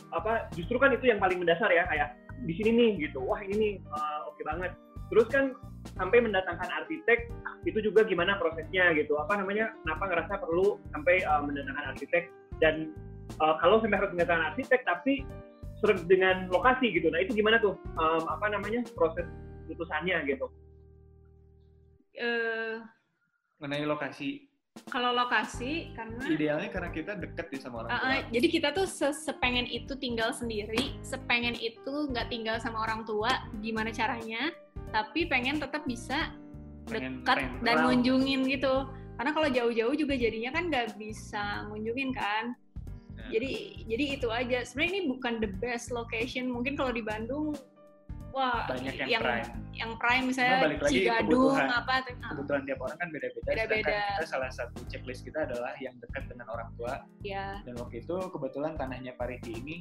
apa justru kan itu yang paling mendasar ya kayak di sini nih gitu wah ini nih uh, oke banget. Terus kan sampai mendatangkan arsitek itu juga gimana prosesnya gitu apa namanya kenapa ngerasa perlu sampai uh, mendatangkan arsitek? Dan uh, kalau sampai harus mendatangkan arsitek tapi dengan lokasi gitu nah itu gimana tuh um, apa namanya proses putusannya gitu? Eh, mengenai lokasi kalau lokasi karena idealnya karena kita deket di sama orang tua uh, jadi kita tuh se- sepengen itu tinggal sendiri, sepengen itu nggak tinggal sama orang tua, gimana caranya? Tapi pengen tetap bisa Pengen- dekat pengen dan ngunjungin gitu. Karena kalau jauh-jauh juga jadinya kan nggak bisa ngunjungin kan. Ya. Jadi jadi itu aja. Sebenarnya ini bukan the best location. Mungkin kalau di Bandung, wah banyak yang, yang prime yang prime Cuma misalnya balik lagi Cigadung kebutuhan. apa. ah, kebetulan tiap orang kan beda-beda Beda-beda. kita salah satu checklist kita adalah yang dekat dengan orang tua Ya, dan waktu itu kebetulan tanahnya Pariki ini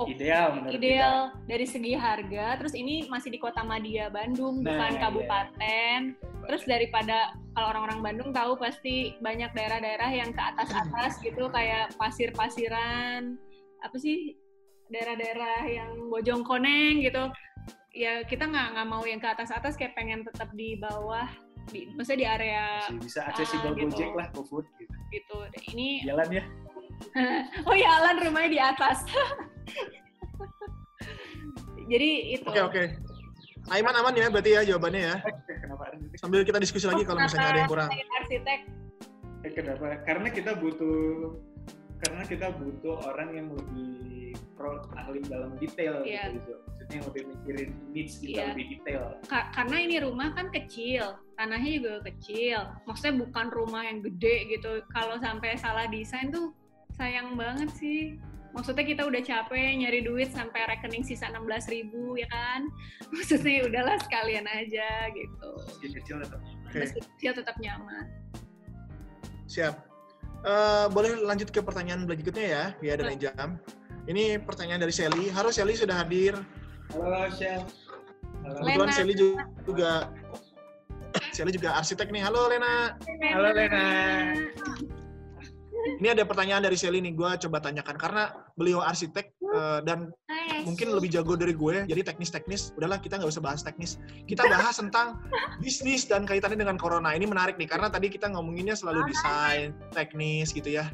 Oh, ideal menurut ideal dari segi harga. Terus ini masih di Kota Madia Bandung, Nah, bukan iya. kabupaten. kita Terus daripada kalau orang-orang Bandung tahu pasti banyak daerah-daerah yang ke atas-atas gitu kayak pasir-pasiran apa sih daerah-daerah yang Bojong Koneng gitu. Ya kita nggak nggak mau yang ke atas-atas kayak pengen tetap di bawah di maksudnya di area masih bisa accessible Ah, gitu. Gojek lah GoFood gitu gitu. Ini jalan ya oh ya Alan rumahnya di atas. Jadi itu. Oke oke. Aiman aman ya berarti ya jawabannya ya. kenapa arsitek Sambil kita diskusi lagi kalau misalnya ada yang kurang. Arsitek Eh, kenapa karena kita butuh karena kita butuh orang yang lebih pro ahli dalam detail Iya. gitu maksudnya yang lebih mikirin needs kita Iya. lebih detail Ka- karena ini rumah kan kecil, tanahnya juga kecil. Maksudnya bukan rumah yang gede gitu. Kalau sampai salah desain tuh sayang banget sih. Maksudnya kita udah capek nyari duit sampai rekening sisa 16.000 ribu ya kan. Maksudnya udahlah sekalian aja gitu. meski kecil tetap Oke, Meski kecil tetap nyaman. siap. Eh, boleh lanjut ke pertanyaan berikutnya ya, ya dan Ejam. Ini pertanyaan dari Sally. Halo Sally sudah hadir. halo Shell halo Kebetulan Lena. Sally juga, juga Sally juga arsitek nih. Halo Lena. halo Lena Ini ada pertanyaan dari Sally nih, gue coba tanyakan karena beliau arsitek eh, dan Hai. mungkin lebih jago dari gue, jadi teknis-teknis. Udahlah kita nggak usah bahas teknis. Kita bahas tentang bisnis dan kaitannya dengan corona. Ini menarik nih karena tadi kita ngomonginnya selalu desain, teknis gitu ya.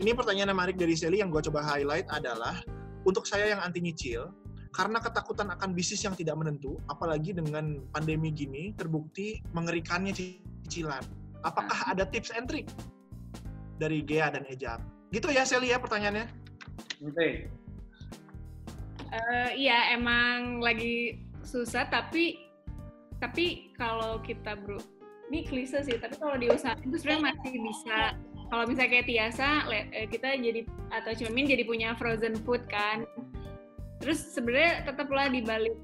Ini pertanyaan yang menarik dari Sally yang gue coba highlight adalah untuk saya yang anti nyicil, karena ketakutan akan bisnis yang tidak menentu, apalagi dengan pandemi gini, terbukti mengerikannya cicilan. Apakah ada tips and trick dari Gea dan Ejam? Gitu ya Sally ya pertanyaannya. Oke. Eh, iya emang lagi susah tapi tapi kalau kita bro ini klise sih tapi kalau diusahain itu sebenarnya masih bisa kalau misalnya kayak Tiasa eh, kita jadi atau Cumin jadi punya frozen food kan. Terus sebenarnya tetaplah di balik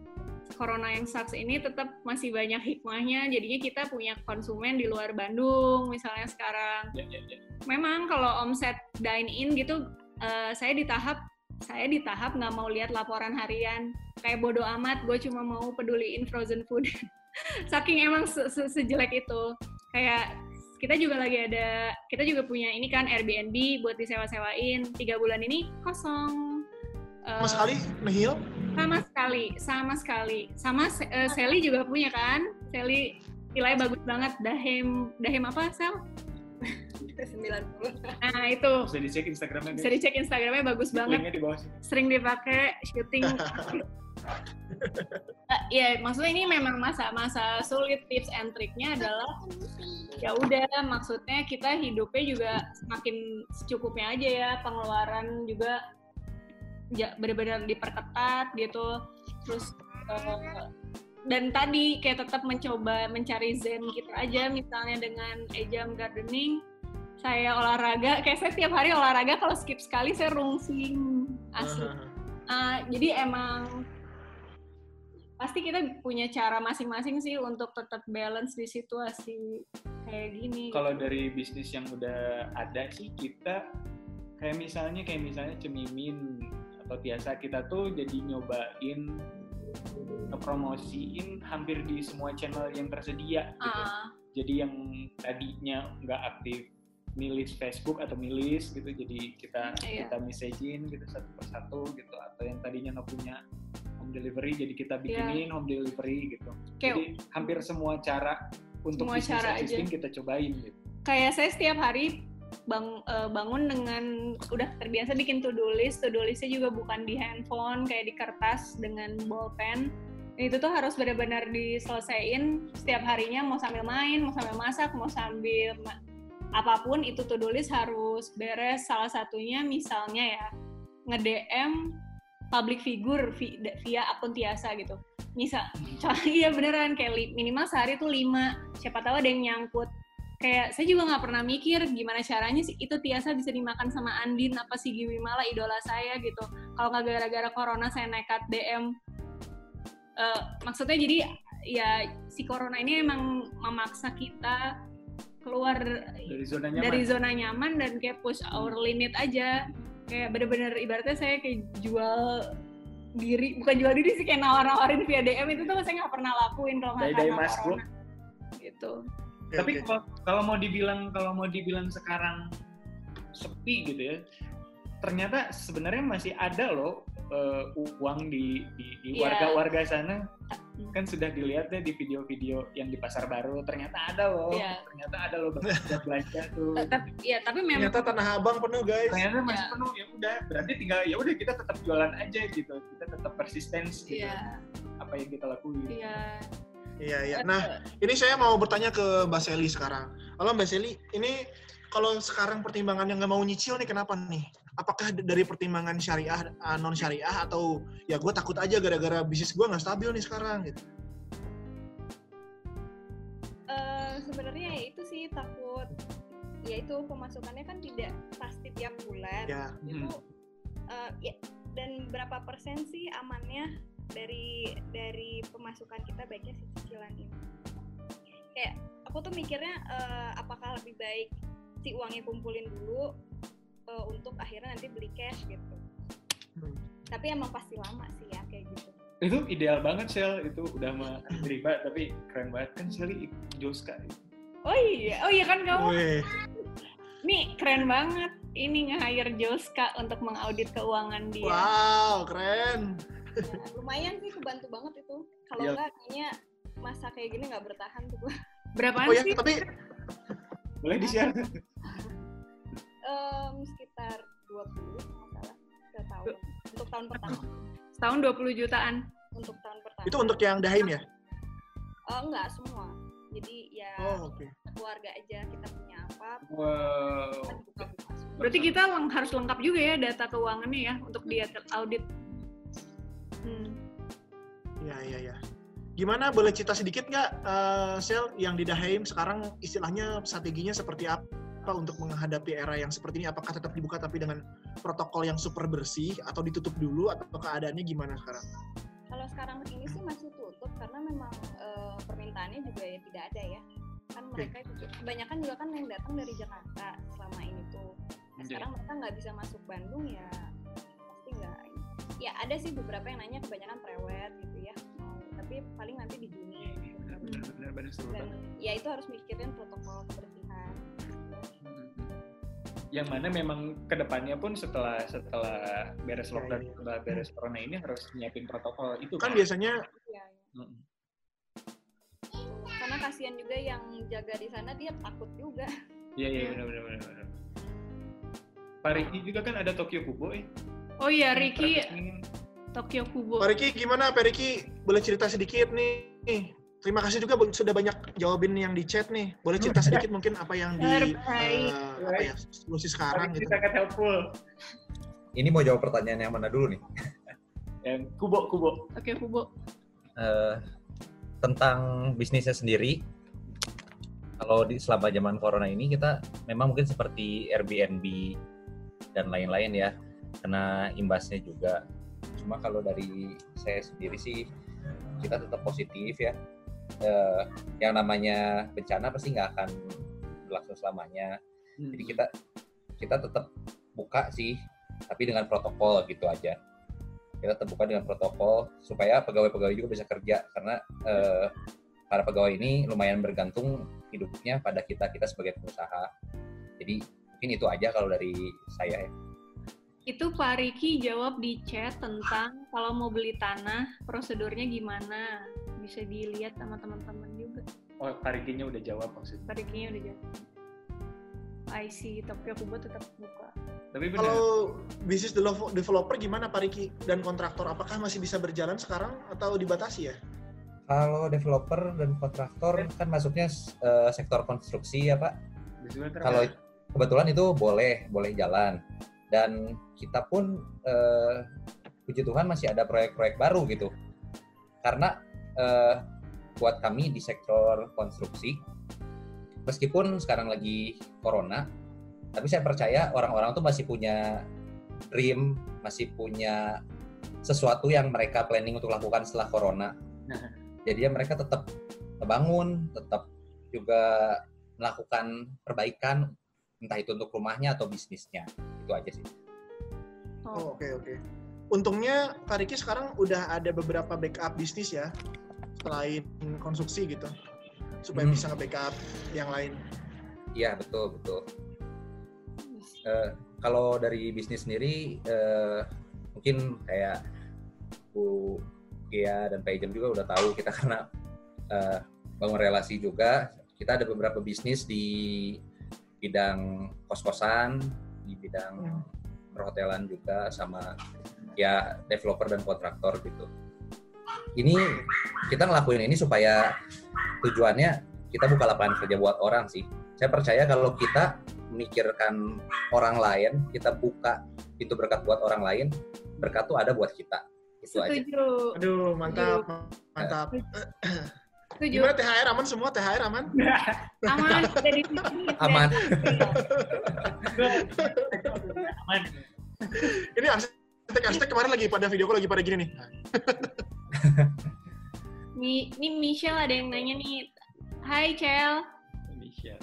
corona yang sucks ini tetap masih banyak hikmahnya. Jadinya kita punya konsumen di luar Bandung misalnya sekarang. Ya, ya, ya. memang kalau omset dine in gitu eh, saya di tahap saya di tahap nggak mau lihat laporan harian. Kayak bodo amat gue cuma mau peduliin frozen food. Saking emang se- se- sejelek itu. Kayak kita juga lagi ada kita juga punya ini kan Airbnb buat disewa-sewain. Tiga bulan ini kosong. Eh, Mas Ali, nihil? sama sekali sama sekali. Sama eh, Sally juga punya kan? Sally nilai bagus banget. Dahem dahem apa sel? 90. nah itu. Bisa dicek Instagramnya bisa dicek Instagramnya bagus banget. linknya di bawah sini. Sering dipakai syuting Eh, ya maksudnya ini memang masa-masa sulit. Tips and triknya adalah ya udah maksudnya kita hidupnya juga semakin secukupnya aja ya. Pengeluaran juga ja, benar-benar diperketat gitu. Terus eh, dan tadi kayak tetap mencoba mencari zen gitu aja. Misalnya dengan ejam gardening saya olahraga kayak saya tiap hari olahraga kalau skip sekali saya rungsing. Asli Ah, jadi emang pasti kita punya cara masing-masing sih untuk tetap balance di situasi kayak gini Kalau dari bisnis yang udah ada sih kita kayak misalnya kayak misalnya cemimin atau biasa kita tuh jadi nyobain ngepromosiin hampir di semua channel yang tersedia gitu. Ah, Jadi yang tadinya nggak aktif milis Facebook atau milis gitu jadi kita Iya. kita messagein gitu satu persatu gitu atau yang tadinya nggak punya home delivery jadi kita bikinin home delivery gitu Iya. kayak jadi hampir semua cara untuk Semua bisnis cara aja. kita cobain gitu kayak saya setiap hari bang eh, bangun dengan udah terbiasa bikin to do list to do listnya juga bukan di handphone kayak di kertas dengan bolpen itu tuh harus benar-benar diselesaikan setiap harinya mau sambil main mau sambil masak mau sambil ma- apa pun itu to do list harus beres. Salah satunya misalnya ya nge-DM public figure vi- via akun Tiasa gitu. Misal iya beneran kayak li- minimal sehari tuh lima. Siapa tahu ada yang nyangkut. Kayak saya juga nggak pernah mikir gimana caranya sih itu Tiasa bisa dimakan sama Andin apa si Giwi Mala idola saya gitu. Kalau nggak gara-gara corona saya nekat DM Eh, maksudnya jadi ya si corona ini emang memaksa kita keluar dari zona nyaman. dari zona nyaman dan kayak push our limit aja. Kayak bener-bener ibaratnya saya kayak jual diri bukan jual diri sih kayak nawar-nawarin via DM itu tuh saya nggak pernah lakuin kalau nggak karena mas, bro. corona gitu. Oke, tapi kalau mau dibilang kalau mau dibilang sekarang sepi gitu ya ternyata sebenarnya masih ada loh eh, uang di Iya. warga-warga sana. Kan sudah dilihat ya di video-video yang di pasar baru ternyata ada loh Iya. ternyata ada loh belanja belanja tuh. Tapi ya tapi memang ternyata tanah abang penuh guys. Ternyata masih Iya. penuh ya udah berarti tinggal ya udah kita tetap jualan aja gitu kita tetap persisten gitu. Iya, apa yang kita lakuin. Iya. iya iya. Nah ini saya mau bertanya ke Mbak Seli sekarang halo Mbak Seli ini kalau sekarang pertimbangan yang nggak mau nyicil nih kenapa nih? Apakah dari pertimbangan syariah non syariah atau ya gue takut aja gara-gara bisnis gue nggak stabil nih sekarang gitu? Eh, sebenarnya ya itu sih takut. Ya itu pemasukannya kan tidak pasti tiap bulan. Ya itu eh, ya, dan berapa persen sih amannya dari dari pemasukan kita baiknya si cicilan ini kayak aku tuh mikirnya eh, apakah lebih baik si uangnya kumpulin dulu eh, untuk akhirnya nanti beli cash gitu. Hmm. tapi emang pasti lama sih ya kayak gitu. Itu ideal banget Shell. Itu udah mah riba tapi keren banget. Kan Shelly Joska oh iya oh iya kan kamu? Weh, nih keren banget ini nge-hire Joska untuk mengaudit keuangan dia. Wow keren. Ya, lumayan sih kebantu banget itu. Kalau Iya. enggak kayaknya masa kayak gini nggak bertahan tuh gua. Berapaan oh ya sih? tapi boleh di share Em, sekitar 20 kalau salah setahun untuk tahun pertama. Setahun 20 jutaan. Untuk tahun pertama. Itu untuk yang daim ya? Eh, enggak semua. Jadi ya oh oke. keluarga aja kita punya apa wow. kita berarti kita leng- harus lengkap juga ya data keuangannya ya untuk dia audit hmm. Ya, ya, ya. Gimana boleh cerita sedikit nggak, eh, Sel, yang di Daheim sekarang istilahnya strateginya seperti apa untuk menghadapi era yang seperti ini? Apakah tetap dibuka tapi dengan protokol yang super bersih atau ditutup dulu atau keadaannya gimana sekarang? kalau sekarang ini sih masih tutup karena memang eh, permintaannya juga ya tidak ada ya kan mereka itu kebanyakan juga kan yang datang dari Jakarta selama ini tuh nah, Iya. sekarang mereka nggak bisa masuk Bandung ya pasti nggak ya ada sih beberapa yang nanya kebanyakan prewed gitu ya tapi paling nanti di Juni gitu. benar-benar benar seru dan banget ya itu harus mikirin protokol kebersihan yang mana memang ke depannya pun setelah setelah beres Ya, lockdown ya, ya. setelah beres corona ini harus nyiapin protokol itu Kan biasanya ya, ya. Mm-mm. karena kasihan juga yang jaga di sana dia takut juga iya iya benar benar benar benar. Pak Riki juga kan ada Tokyo Kubo eh. oh iya Traveling. Tokyo Kubo Pak Riki gimana? Pak Riki boleh cerita sedikit nih. Terima kasih juga bu- sudah banyak jawabin yang di chat nih. Boleh cerita sedikit mungkin apa yang di Terbaik. eh, apa ya solusi sekarang gitu. sangat helpful. Ini mau jawab pertanyaan yang mana dulu nih? Yang Kubo Kubo. Tokyo Kubo Eh, tentang bisnisnya sendiri, kalau di selama zaman corona ini kita memang mungkin seperti Airbnb dan lain-lain ya, kena imbasnya juga. Cuma kalau dari saya sendiri sih kita tetap positif ya. Eh, yang namanya bencana pasti nggak akan berlangsung selamanya. Hmm. Jadi kita kita tetap buka sih, tapi dengan protokol gitu aja. Kita terbuka dengan protokol supaya pegawai-pegawai juga bisa kerja karena eh, para pegawai ini lumayan bergantung hidupnya pada kita kita sebagai pengusaha. Jadi mungkin itu aja kalau dari saya ya. Itu Pak Riki jawab di chat tentang kalau mau beli tanah, prosedurnya gimana. Bisa dilihat sama teman-teman juga. Oh, Parikinya udah jawab maksudnya. Pak Rikinya udah jawab. I see, tapi aku buat tetap buka. Tapi benar. Kalau bisnis develop- developer gimana Pak Riki dan kontraktor? Apakah masih bisa berjalan sekarang atau dibatasi ya? Kalau developer dan kontraktor kan masuknya eh, sektor konstruksi ya Pak. Kalau kebetulan itu boleh boleh jalan dan kita pun eh, puji Tuhan masih ada proyek-proyek baru gitu. Karena eh, buat kami di sektor konstruksi meskipun sekarang lagi corona tapi saya percaya orang-orang tuh masih punya dream, masih punya sesuatu yang mereka planning untuk lakukan setelah corona. Jadi ya mereka tetap ngebangun, tetap juga melakukan perbaikan entah itu untuk rumahnya atau bisnisnya. Itu aja sih. Oh, oke oke. Untungnya Pak Riki sekarang udah ada beberapa backup bisnis ya selain konstruksi gitu supaya Hmm. bisa nge-backup yang lain. Iya betul betul. Eh, kalau dari bisnis sendiri eh, mungkin kayak Bu Gia dan Pak Ijem juga udah tahu kita karena eh, bangun relasi juga kita ada beberapa bisnis di bidang kos-kosan di bidang Hmm. perhotelan juga sama ya developer dan kontraktor gitu ini kita ngelakuin ini supaya tujuannya kita buka lapangan kerja buat orang sih saya percaya kalau kita memikirkan orang lain, kita buka pintu berkat buat orang lain, berkat tuh ada buat kita. Itu aja. Setuju. Aduh, mantap, mantap. Setuju. Gimana THR aman semua? THR aman? Aman dari sini. Aman. Aman. Ini arsitek-arsitek kemarin lagi pada video lagi pada gini nih. Mi, ini Michelle ada yang nanya nih. Hai Cel, Michelle.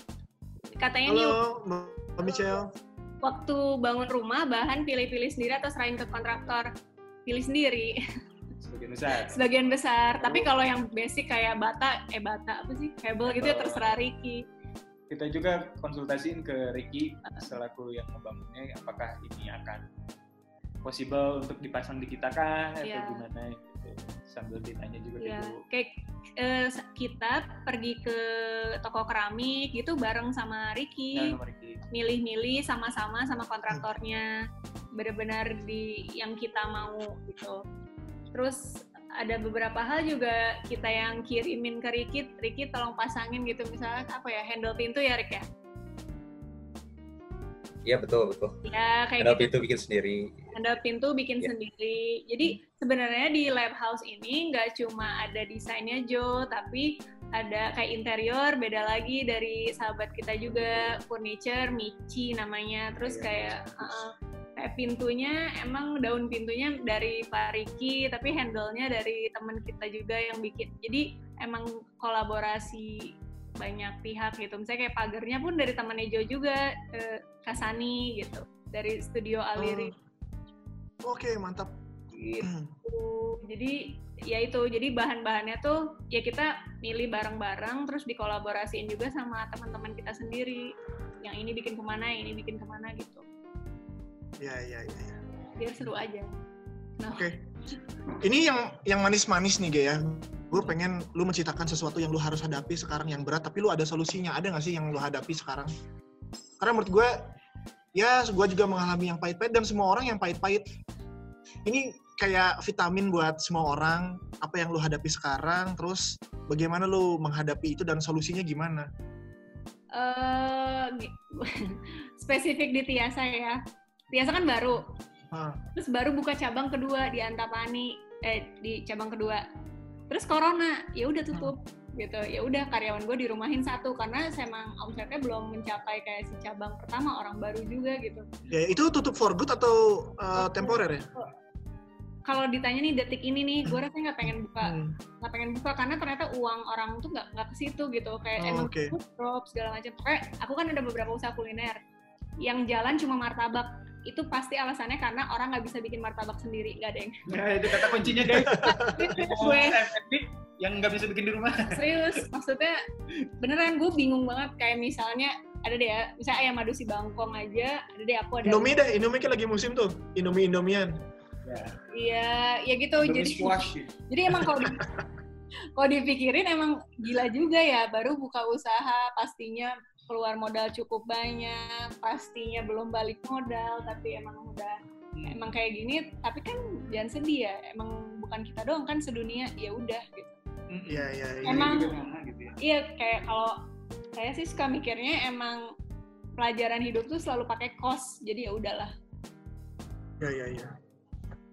katanya nih Halo, Michelle. waktu bangun rumah bahan pilih-pilih sendiri atau serahin ke kontraktor? Pilih sendiri, Sebagian besar. sebagian besar. Tapi kalau yang basic kayak bata, eh bata apa sih, kabel gitu ya Kabel. terserah Ricky. Kita juga konsultasiin ke Ricky selaku yang membangunnya apakah ini akan possible untuk dipasang di kita kah atau Iya. gimana gitu. Sambil ditanya juga Ya, gitu. kayak eh, kita pergi ke toko keramik gitu bareng sama Nah, Ricky. Ricky. milih-milih sama-sama sama kontraktornya benar-benar di yang kita mau gitu terus ada beberapa hal juga kita yang kirimin ke Ricky Ricky tolong pasangin gitu misalnya apa ya handle pintu ya Rick ya Iya betul betul. ya kayak Kenapa gitu itu bikin sendiri? handle pintu bikin Ya. sendiri jadi sebenarnya di lab house ini nggak cuma ada desainnya Jo tapi ada kayak interior beda lagi dari sahabat kita juga furniture Michi namanya terus Iya, kayak bagus. Kayak pintunya emang daun pintunya dari Pak Riki tapi handle-nya dari teman kita juga yang bikin. Jadi emang kolaborasi banyak pihak gitu. Misalnya kayak pagarnya pun dari temannya Jo juga eh, Kasani gitu dari studio Aliri. Oke, mantap. gitu. Jadi ya itu. Jadi bahan-bahannya tuh ya kita milih bareng-bareng terus dikolaborasiin juga sama teman-teman kita sendiri. Yang ini bikin ke mana yang ini bikin ke mana gitu Ya, ya, ya. ya. biar seru aja nah Oke. Ini yang yang manis-manis nih, Ge ya. Gue pengen lu menciptakan sesuatu yang lu harus hadapi sekarang yang berat, tapi lu ada solusinya. Ada nggak sih yang lu hadapi sekarang? Karena menurut gue, ya gue juga mengalami yang pahit-pahit dan semua orang yang pahit-pahit. Ini kayak vitamin buat semua orang. Apa yang lu hadapi sekarang, terus bagaimana lu menghadapi itu dan solusinya gimana? gi- spesifik di Tiasa ya Tiasa kan baru. Hah. terus baru buka cabang kedua di Antapani. Eh di cabang kedua. Terus corona ya udah tutup gitu. Ya udah karyawan gue dirumahin satu. Karena emang omsetnya belum mencapai kayak si cabang pertama orang baru juga gitu. Ya, itu tutup for good atau uh, temporer ya? kalau ditanya nih detik ini nih gue rasanya nggak pengen buka. Hmm. nggak pengen buka karena ternyata uang orang tuh nggak nggak ke situ gitu. Kayak Oh, emang oke. food drop segala macam. Kayak aku kan ada beberapa usaha kuliner. Yang jalan cuma martabak itu pasti alasannya karena orang nggak bisa bikin martabak sendiri nggak ada yang Nah, itu kata kuncinya guys. gue yang nggak bisa bikin di rumah. serius maksudnya beneran gue bingung banget kayak misalnya ada deh ya misalnya ayam madu si bangkong aja ada deh aku ada Indomie deh, Indomie kan lagi musim tuh. Indomie Indomian. Ya, iya ya gitu Indomie jadi squash. gitu. jadi emang kalau kalau dipikirin emang gila juga ya baru buka usaha pastinya keluar modal cukup banyak pastinya belum balik modal tapi emang udah emang kayak gini tapi kan jangan sedih ya emang bukan kita doang kan sedunia ya udah gitu Mm-mm. Iya, iya, iya. Emang- sama gitu ya. iya kayak kalau saya sih suka mikirnya emang pelajaran hidup tuh selalu pakai kos jadi ya udahlah Iya, iya, iya.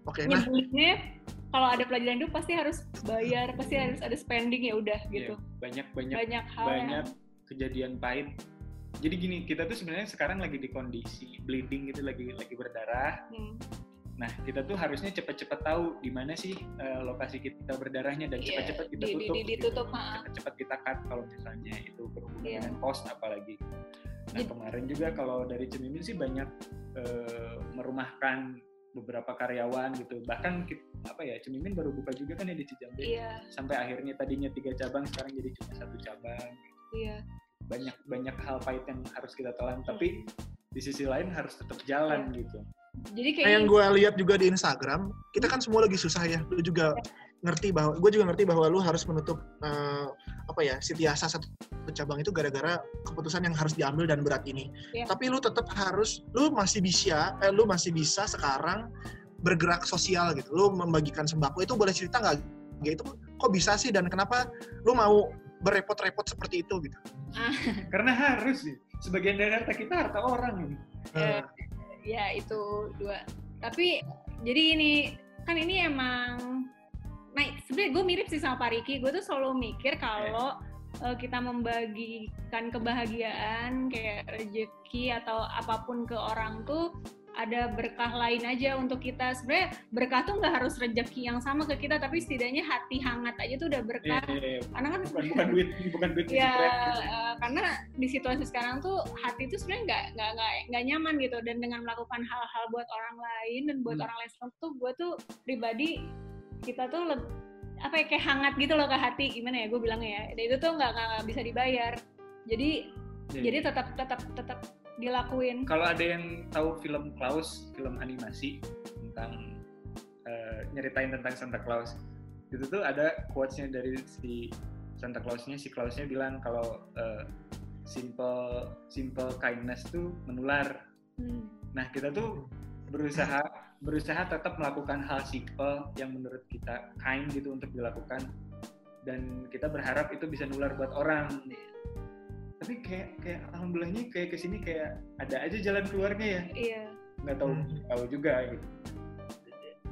Oke, nah, nyebulinnya kalau ada pelajaran hidup pasti harus bayar pasti harus ada spending ya udah gitu Iya, banyak banyak banyak hal banyak yang kejadian pahit. Jadi gini, kita tuh sebenarnya sekarang lagi di kondisi bleeding gitu, lagi lagi berdarah. hmm, Nah, kita tuh harusnya cepet-cepet tahu di mana sih eh, lokasi kita berdarahnya dan Iya, cepet-cepet kita di- di- tutup. di- gitu. ditutup, ha. Cepet-cepet kita cut kalau misalnya itu berhubungan Iya. dengan cost apalagi. Nah, Jadi- kemarin juga kalau dari Cemimin sih banyak eh, merumahkan beberapa karyawan gitu. Bahkan apa ya, Cemimin baru buka juga kan ya di Cijambe. iya Sampai akhirnya tadinya tiga cabang, sekarang jadi cuma satu cabang. iya Banyak banyak hal pahit yang harus kita telan, tapi di sisi lain harus tetap jalan Iya. gitu. jadi Nah, kayak yang gue lihat juga di Instagram, kita kan semua lagi susah ya. Lu juga ngerti bahwa, gue juga ngerti bahwa lu harus menutup eh, apa ya, Sitiasa satu cabang itu gara-gara keputusan yang harus diambil dan berat ini. Iya. Tapi lu tetap harus, lu masih bisa, eh, lu masih bisa sekarang bergerak sosial gitu. Lu membagikan sembako itu boleh cerita nggak? Ya itu kok bisa sih dan kenapa lu mau berepot-repot seperti itu gitu? Karena harus sih. Sebagian dari harta kita harta orang. Ya, Eh, ya itu dua tapi jadi ini kan ini emang nah sebenarnya gue mirip sih sama Pak Riki gue tuh selalu mikir kalau eh, kita membagikan kebahagiaan kayak rezeki atau apa pun ke orang tuh ada berkah lain aja untuk kita. Sebenarnya berkah tuh nggak harus rezeki yang sama ke kita tapi setidaknya hati hangat aja tuh udah berkah. Eh, karena kan bukan bukan duit bukan duit ya eh, karena di situasi sekarang tuh hati itu sebenarnya nggak nggak nggak nyaman gitu. Dan dengan melakukan hal-hal buat orang lain dan buat Hmm. orang lain tuh gue tuh pribadi kita tuh leb- apa ya kayak hangat gitu loh ke hati. Gimana ya gue bilangnya ya. Dan itu tuh nggak nggak bisa dibayar. Jadi Jadi, jadi tetap tetap tetap dilakuin kalau ada yang tahu film Klaus, film animasi tentang eh, nyeritain tentang Santa Claus, itu tuh ada quotes-nya dari si Santa Claus-nya, si Claus-nya bilang kalau eh, simple simple kindness tuh menular. Hmm. Nah kita tuh berusaha berusaha tetap melakukan hal simple yang menurut kita kind gitu untuk dilakukan dan kita berharap itu bisa nular buat orang. Tapi kayak kayak alhamdulillahnya kayak ke sini kayak ada aja jalan keluarnya ya iya nggak tahu Hmm. tahu juga gitu.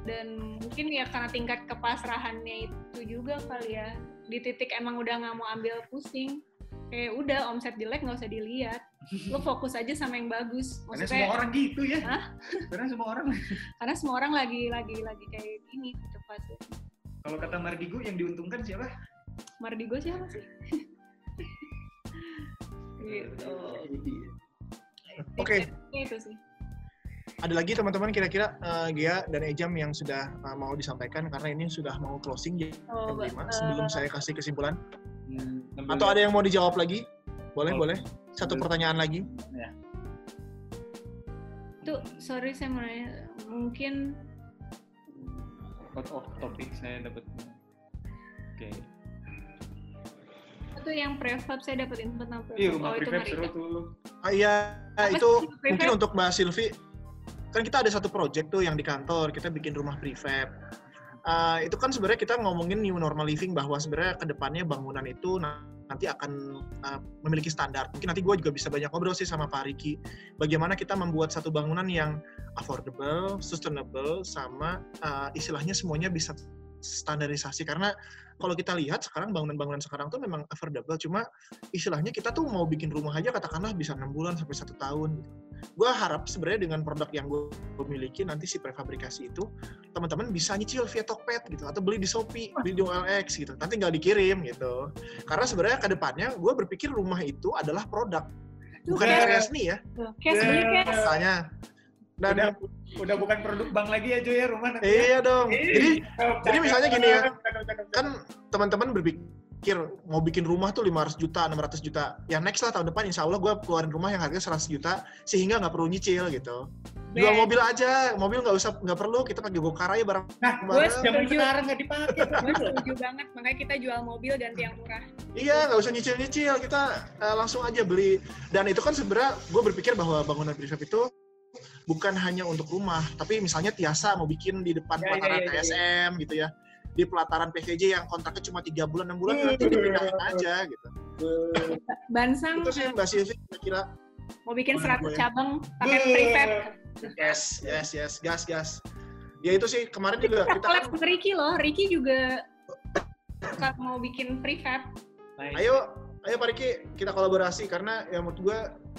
dan mungkin ya karena tingkat kepasrahannya itu juga kali ya di titik emang udah nggak mau ambil pusing kayak udah omset jelek nggak usah dilihat lo fokus aja sama yang bagus Karena maksudnya semua orang gitu ya. Hah? Karena semua orang. karena semua orang lagi lagi lagi kayak gini cepat Kalau kata Mardigo yang diuntungkan siapa? Mardigo siapa sih gitu Oke. Ya, itu sih ada lagi teman-teman kira-kira eh, Gia dan Ejam yang sudah eh, mau disampaikan karena ini sudah mau closing jam oh, 5 ba- sebelum saya kasih kesimpulan. Hmm, Atau ada yang mau dijawab lagi? Boleh, Boleh. boleh. Satu Boleh. pertanyaan lagi. itu sorry saya mau nanya mungkin out of topic saya dapat. Oke. Itu yang prefab saya dapat info tentang prefab Iya rumah oh itu prefab seru Marika tuh. Ah, iya, Apa itu sih prefab? mungkin untuk Mbak Silvi. Kan kita ada satu project tuh yang di kantor, kita bikin rumah prefab. Ah, itu kan sebenarnya kita ngomongin new normal living bahwa sebenarnya ke depannya bangunan itu na- nanti akan ah, memiliki standar. Mungkin nanti gue juga bisa banyak ngobrol sih sama Pak Riki. Bagaimana kita membuat satu bangunan yang affordable, sustainable, sama ah, istilahnya semuanya bisa standarisasi karena kalau kita lihat sekarang bangunan-bangunan sekarang tuh memang affordable cuma istilahnya kita tuh mau bikin rumah aja katakanlah bisa enam bulan sampai satu tahun gitu. Gue harap sebenarnya dengan produk yang gue miliki nanti si prefabrikasi itu teman-teman bisa nyicil via Tokped gitu atau beli di Shopee, beli di OLX gitu. Nanti nggak dikirim gitu. Karena sebenarnya ke depannya gue berpikir rumah itu adalah produk bukan Oke. karya seni ya. Beli cash. Misalnya. Dan udah udah bukan produk bank lagi ya Jo ya rumah nanti. iya dong. Jadi Cakep, jadi cakep, misalnya gini ya, cakep, cakep. kan teman-teman berpikir mau bikin rumah tuh 500 juta, 600 juta. Ya next lah tahun depan insya Allah gue keluarin rumah yang harganya 100 juta sehingga nggak perlu nyicil gitu. Jual mobil aja, mobil nggak usah nggak perlu kita pakai gokar aja barang. Nah, Gue setuju. sekarang nggak dipakai. Gue setuju banget, makanya kita jual mobil ganti yang murah. Iya, nggak usah nyicil-nyicil, kita eh, langsung aja beli. Dan itu kan sebenarnya gue berpikir bahwa bangunan prefab itu bukan hanya untuk rumah, tapi misalnya Tiasa mau bikin di depan Ya, ya, pelataran ya, ya, ya. TSM gitu ya, di pelataran PVJ yang kontraknya cuma tiga bulan, enam bulan Hmm. nanti dipindahin aja gitu. Bansang Itu sih Mbak Silvi kira-kira. mau bikin Menurut 100 gue ya. cabang pakai prefab. Yes, yes, yes, gas, gas. Ya itu sih kemarin juga Kita kita collab kan, Ricky loh, Ricky juga suka mau bikin prefab. Nice. ayo, ayo Pak Riki kita kolaborasi karena ya menurut gua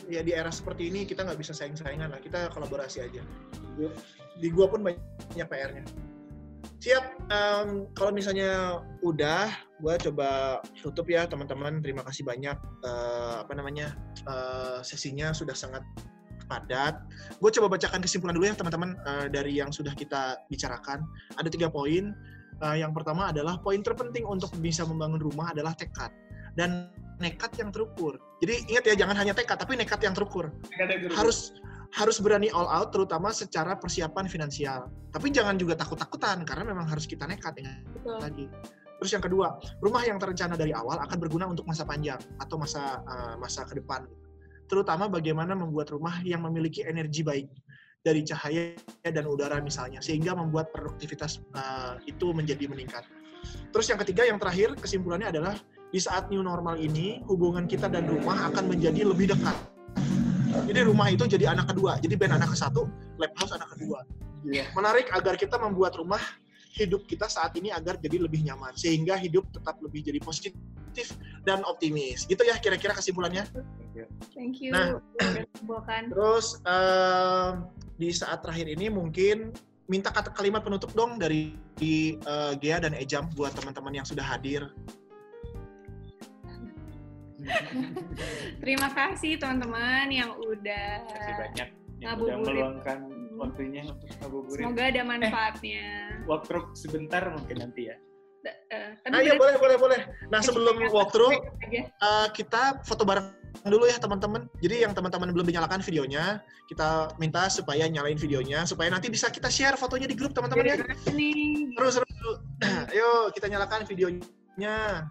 ya di era seperti ini kita nggak bisa saing-saingan lah, kita kolaborasi aja. Di gua pun banyak PR-nya. Siap, em, kalau misalnya udah, gua coba tutup ya teman-teman. Terima kasih banyak eh, apa namanya eh, sesinya sudah sangat padat. Gue coba bacakan kesimpulan dulu ya teman-teman eh, dari yang sudah kita bicarakan. Ada tiga poin. Eh, yang pertama adalah poin terpenting untuk bisa membangun rumah adalah tekad dan nekat yang terukur. Jadi ingat ya jangan hanya tekad tapi nekat yang terukur harus harus berani all out terutama secara persiapan finansial. Tapi jangan juga takut-takutan karena memang harus kita nekat ya Betul. lagi. Terus yang kedua, rumah yang terencana dari awal akan berguna untuk masa panjang atau masa uh, masa ke depan. Terutama bagaimana membuat rumah yang memiliki energi baik dari cahaya dan udara misalnya sehingga membuat produktivitas uh, itu menjadi meningkat. Terus yang ketiga yang terakhir kesimpulannya adalah di saat new normal ini hubungan kita dan rumah akan menjadi lebih dekat. Jadi rumah itu jadi anak kedua. Jadi band anak ke satu, lab house anak kedua. Iya. Menarik agar kita membuat rumah hidup kita saat ini agar jadi lebih nyaman sehingga hidup tetap lebih jadi positif dan optimis. Gitu ya kira-kira kesimpulannya. Thank you. Nah. Terus em, di saat terakhir ini mungkin minta kata kalimat penutup dong dari di, eh, Gea dan Ejam buat teman-teman yang sudah hadir. Terima kasih teman-teman yang udah Terima kasih banyak yang udah meluangkan waktunya untuk ngabuburit. semoga ada manfaatnya. Walkthrough sebentar mungkin nanti ya. Da- eh, tapi Ayo boleh boleh boleh. Nah sebelum walkthrough aja. eh, kita foto bareng dulu ya teman-teman. Jadi yang teman-teman belum dinyalakan videonya, kita minta supaya nyalain videonya supaya nanti bisa kita share fotonya di grup teman-teman ya. Terus terus. Ayo kita nyalakan videonya.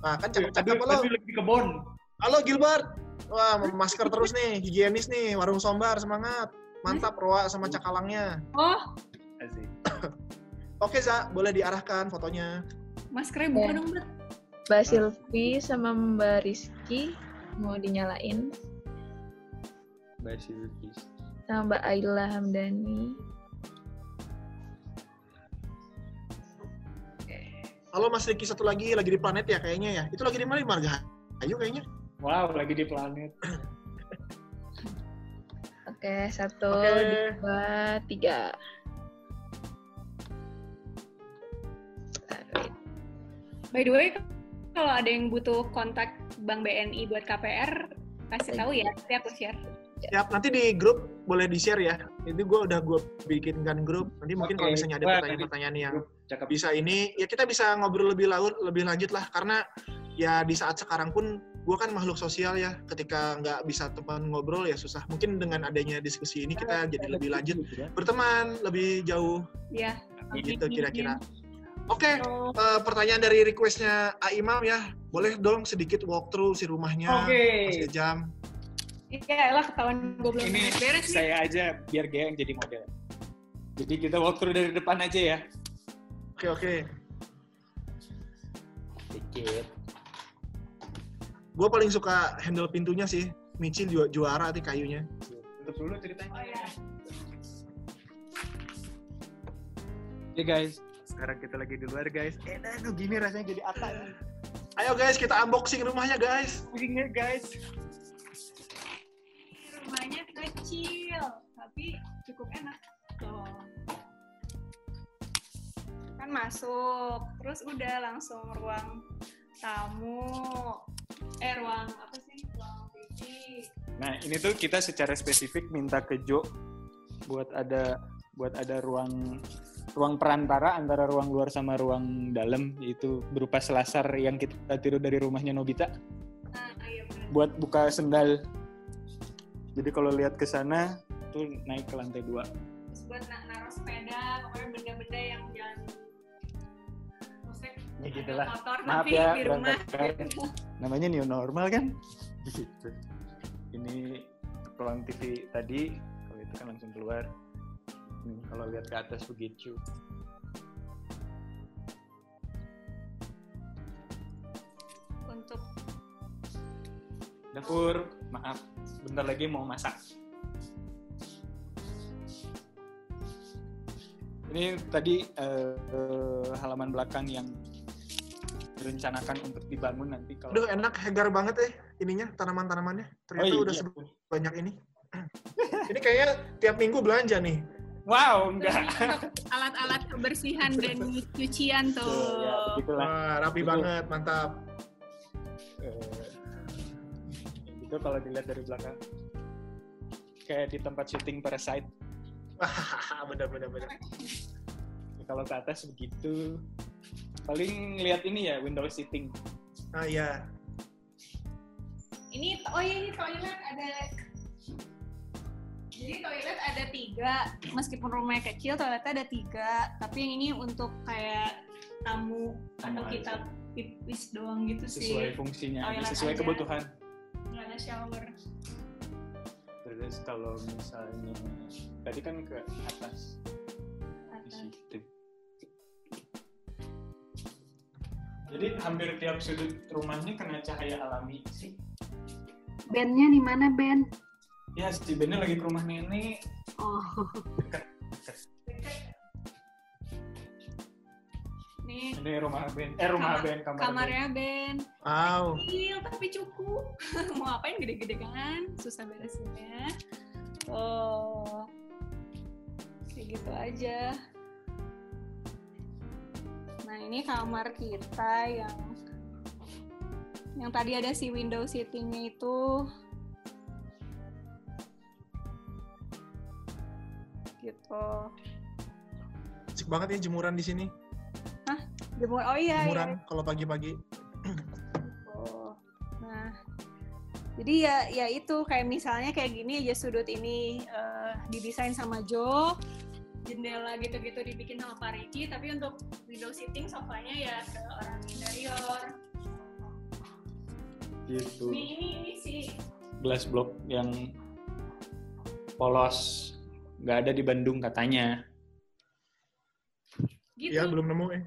Nah kan cakep-cakep lo. tapi lebih ke kebon. Halo Gilbert. Wah masker terus nih, higienis nih, warung sombar semangat. Mantap Roa sama cakalangnya. oh. Oke Za, boleh diarahkan fotonya. maskernya buka Ya. dong Mbak. Mbak Silvi sama Mbak Rizky mau dinyalain Mbak Silvis. sama Mbak Ayla Hamdani. Halo Mas Riki satu lagi lagi di planet ya kayaknya ya. Itu lagi di mana di Margahayu kayaknya. Wow, lagi di planet. Oke, satu, Oke. dua, tiga. By the way, kalau ada yang butuh kontak Bank BNI buat KPR, kasih tahu ya, nanti aku share. Siap, nanti di grup boleh di-share ya. Itu gue udah gue bikinkan grup. Nanti mungkin kalau Oke. misalnya ada pertanyaan-pertanyaan yang Cakep. bisa ini, ya kita bisa ngobrol lebih laut, lebih lanjut lah. Karena ya di saat sekarang pun gue kan makhluk sosial ya. Ketika nggak bisa teman ngobrol ya susah. Mungkin dengan adanya diskusi ini kita jadi lebih lanjut berteman, lebih jauh Ya. gitu kira-kira. Oke, So, eh, pertanyaan dari requestnya A Imam ya. Boleh dong sedikit walkthrough si rumahnya. Oke. Masih jam. Iya lah ketahuan gue belum Ini beres nih. saya aja biar Gea yang jadi model. Jadi kita walkthrough dari depan aja ya. Oke, oke. Dikit. Gue paling suka handle pintunya sih. Micin ju juara di kayunya. Tutup dulu ceritanya. Oke guys, sekarang kita lagi di luar guys. Eh, aduh gini rasanya jadi apa? Ayo guys, kita unboxing rumahnya guys. Begini guys. Rumahnya kecil, tapi cukup enak. Tuh. Kan masuk, terus udah langsung ruang tamu. Eh, ruang apa sih? Ruang TV. Nah, ini tuh kita secara spesifik minta ke Jo buat ada buat ada ruang ruang perantara antara ruang luar sama ruang dalam yaitu berupa selasar yang kita tiru dari rumahnya Nobita Ah, iya buat buka sendal. Jadi kalau lihat ke sana tuh naik ke lantai dua. Terus buat na- naruh sepeda, pokoknya benda-benda yang jangan maksudnya Ya ada gitulah. motor Maaf tapi ya, di rumah. Namanya new normal kan? Gitu. Ini ruang TV tadi, kalau itu kan langsung keluar. Ini kalau lihat ke atas begitu. Untuk Dapur, maaf, bentar lagi mau masak. Ini tadi eh, eh, halaman belakang yang direncanakan untuk dibangun nanti kalau Aduh enak, hegar banget eh ininya tanaman-tanamannya. Ternyata Oh, udah iya. sebanyak ini. ini kayaknya tiap minggu belanja nih. Wow, enggak. alat-alat kebersihan dan cucian tuh. Ya. Wah, rapi Itu. banget, mantap. Itu kalau dilihat dari belakang kayak di tempat syuting Parasite Wah, bener-bener. bener. kalau ke atas begitu paling lihat ini ya window seating Ah iya. Ini oh iya ini toilet ada jadi toilet ada tiga meskipun rumahnya kecil toiletnya ada tiga tapi yang ini untuk kayak tamu Tamu atau aja. kita pipis doang gitu sesuai sih fungsinya Toilet aja, sesuai aja. kebutuhan ada shower? Terus kalau misalnya tadi kan ke atas. Atas. situ. Jadi hampir tiap sudut rumahnya kena cahaya alami sih. Bandnya di mana band ya si Bennya lagi ke rumah nenek. Oh. Dekat nih ini rumah Ben. Eh rumah Kamar- Ben kamar, Ben. kamarnya band Wow. kecil tapi cukup. Mau ngapain gede-gede kan? Susah beresinnya. Oh kayak gitu aja. Nah ini kamar kita yang yang tadi ada si window seatingnya itu. Gitu. Asik banget ya jemuran di sini. Jemur oh iya iya Jemuran kalau pagi-pagi. Oh. Nah, jadi ya ya itu kayak misalnya kayak gini aja sudut ini eh, didesain sama Jo, jendela gitu-gitu dibikin sama Pak Riki, tapi untuk window seating sofanya ya ke orang interior. gitu Ini ini ini sih glass block yang polos nggak ada di Bandung katanya gitu. Ya belum nemu eh.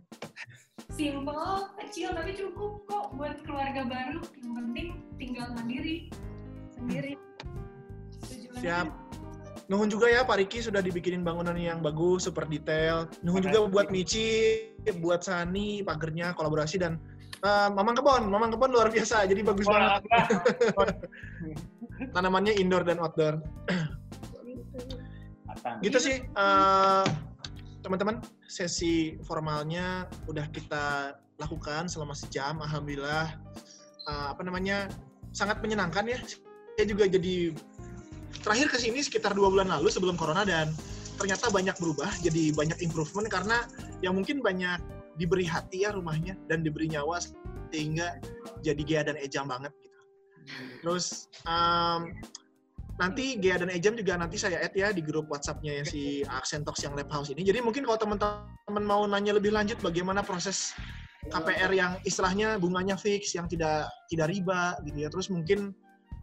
Simple, kecil tapi cukup kok buat keluarga baru. Yang penting tinggal mandiri sendiri. Tujuannya Siap. Nuhun juga ya Pak Riki sudah dibikinin bangunan yang bagus, super detail. Nuhun juga buat Michi, buat Sani, pagernya, kolaborasi dan eh, Mamang Kebon, Mamang Kebon luar biasa, jadi bagus banget. Tanamannya indoor dan outdoor. gitu. Gitu sih, eh, teman-teman. Sesi formalnya udah kita lakukan selama sejam. Alhamdulillah, eh, apa namanya, sangat menyenangkan ya. Saya juga jadi terakhir ke sini sekitar dua bulan lalu sebelum corona dan ternyata banyak berubah, jadi banyak improvement karena yang mungkin banyak diberi hati ya rumahnya dan diberi nyawa sehingga jadi Gea dan Ejam banget gitu. Terus em, nanti Gea dan Ejam juga nanti saya add ya di grup WhatsApp-nya ya si Accentox yang Lab House ini. Jadi mungkin kalau teman-teman mau nanya lebih lanjut bagaimana proses KPR yang istilahnya bunganya fix, yang tidak tidak riba gitu ya. Terus mungkin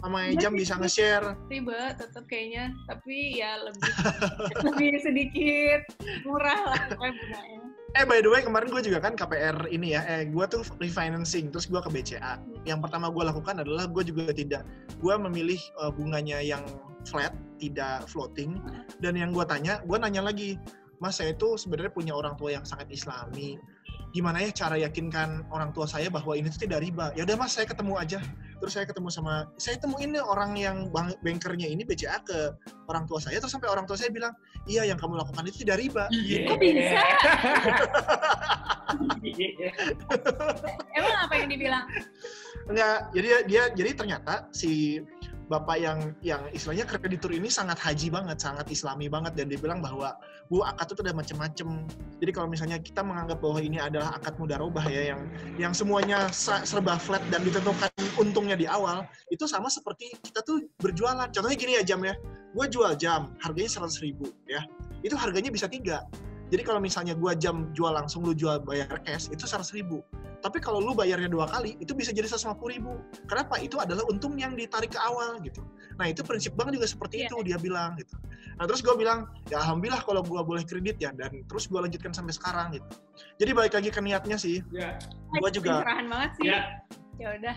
sama Ejam bisa nge-share. Riba tetap kayaknya tapi ya lebih lebih sedikit murah lah bunganya Eh by the way kemarin gue juga kan KPR ini ya, eh gue tuh refinancing terus gue ke BCA. Yang pertama gue lakukan adalah gue juga tidak, gue memilih eh, bunganya yang flat, tidak floating. Dan yang gue tanya, gue nanya lagi, Mas saya itu sebenarnya punya orang tua yang sangat Islami. Gimana ya cara yakinkan orang tua saya bahwa ini tuh tidak riba? Ya udah Mas, saya ketemu aja. Terus saya ketemu sama saya temuin nih orang yang bang, bankernya ini BCA ke orang tua saya terus sampai orang tua saya bilang, "Iya, yang kamu lakukan itu tidak riba." Iya. Kok bisa? Iya. Emang apa yang dibilang? Enggak, jadi dia jadi ternyata si bapak yang yang istilahnya kreditur ini sangat haji banget, sangat islami banget dan dia bilang bahwa bu akad itu ada macem-macem. Jadi kalau misalnya kita menganggap bahwa ini adalah akad mudarobah ya yang yang semuanya serba flat dan ditentukan untungnya di awal, itu sama seperti kita tuh berjualan. Contohnya gini ya jam ya, gue jual jam harganya seratus ribu ya, itu harganya bisa tiga. Jadi kalau misalnya gua jam jual langsung, lu jual bayar cash, itu seratus ribu. Tapi kalau lu bayarnya dua kali, itu bisa jadi 150 ribu. Kenapa? Itu adalah untung yang ditarik ke awal gitu. Nah itu prinsip bank juga seperti Iya. itu dia bilang gitu. Nah terus gue bilang, ya alhamdulillah kalau gue boleh kredit ya. Dan terus gue lanjutkan sampai sekarang gitu. Jadi balik lagi ke niatnya sih. Ya, Gua juga- Pencerahan banget sih. ya. Ya udah.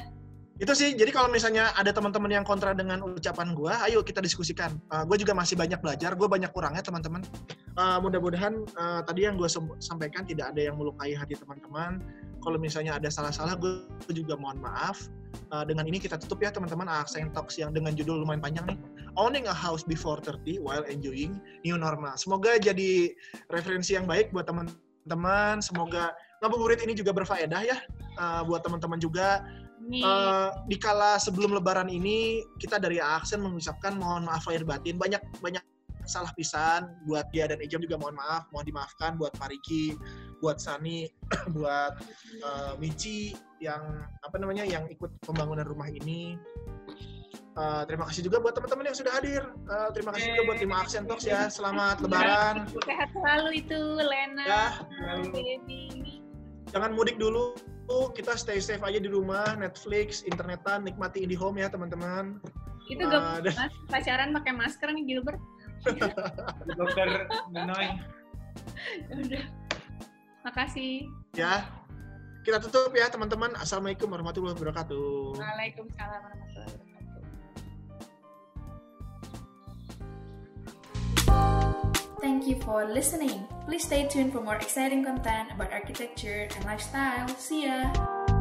Itu sih, jadi kalau misalnya ada teman-teman yang kontra dengan ucapan gue, ayo kita diskusikan. gue juga masih banyak belajar, gue banyak kurangnya teman-teman. Uh, mudah-mudahan uh, tadi yang gue sampaikan tidak ada yang melukai hati teman-teman. Kalau misalnya ada salah-salah, gue juga mohon maaf. Uh, dengan ini kita tutup ya teman-teman Aksen Talks yang dengan judul lumayan panjang nih. Owning a house before 30 while enjoying new normal. Semoga jadi referensi yang baik buat teman-teman. Semoga ngabuburit ini juga berfaedah ya uh, buat teman-teman juga. Eh, di kala sebelum Lebaran ini kita dari Aksen mengucapkan mohon maaf lahir batin. Banyak banyak salah pisan buat dia dan Ejam juga mohon maaf. Mohon dimaafkan buat Mariki buat Sani buat eh, Michi yang apa namanya yang ikut pembangunan rumah ini. Eh, terima kasih juga buat teman-teman yang sudah hadir. Eh, terima kasih juga buat tim Aksen Talks ya. Selamat Lebaran. sehat selalu itu Lena. ya. Jangan mudik dulu kita stay safe aja di rumah Netflix internetan nikmati IndiHome ya teman-teman Itu gak dan- mas, pacaran pakai masker nih Gilbert. Dokter Nenoy. Ya udah. Makasih. ya kita tutup ya teman-teman assalamualaikum warahmatullahi wabarakatuh Waalaikumsalam warahmatullahi wabarakatuh. Thank you for listening. Please stay tuned for more exciting content about architecture and lifestyle. See ya!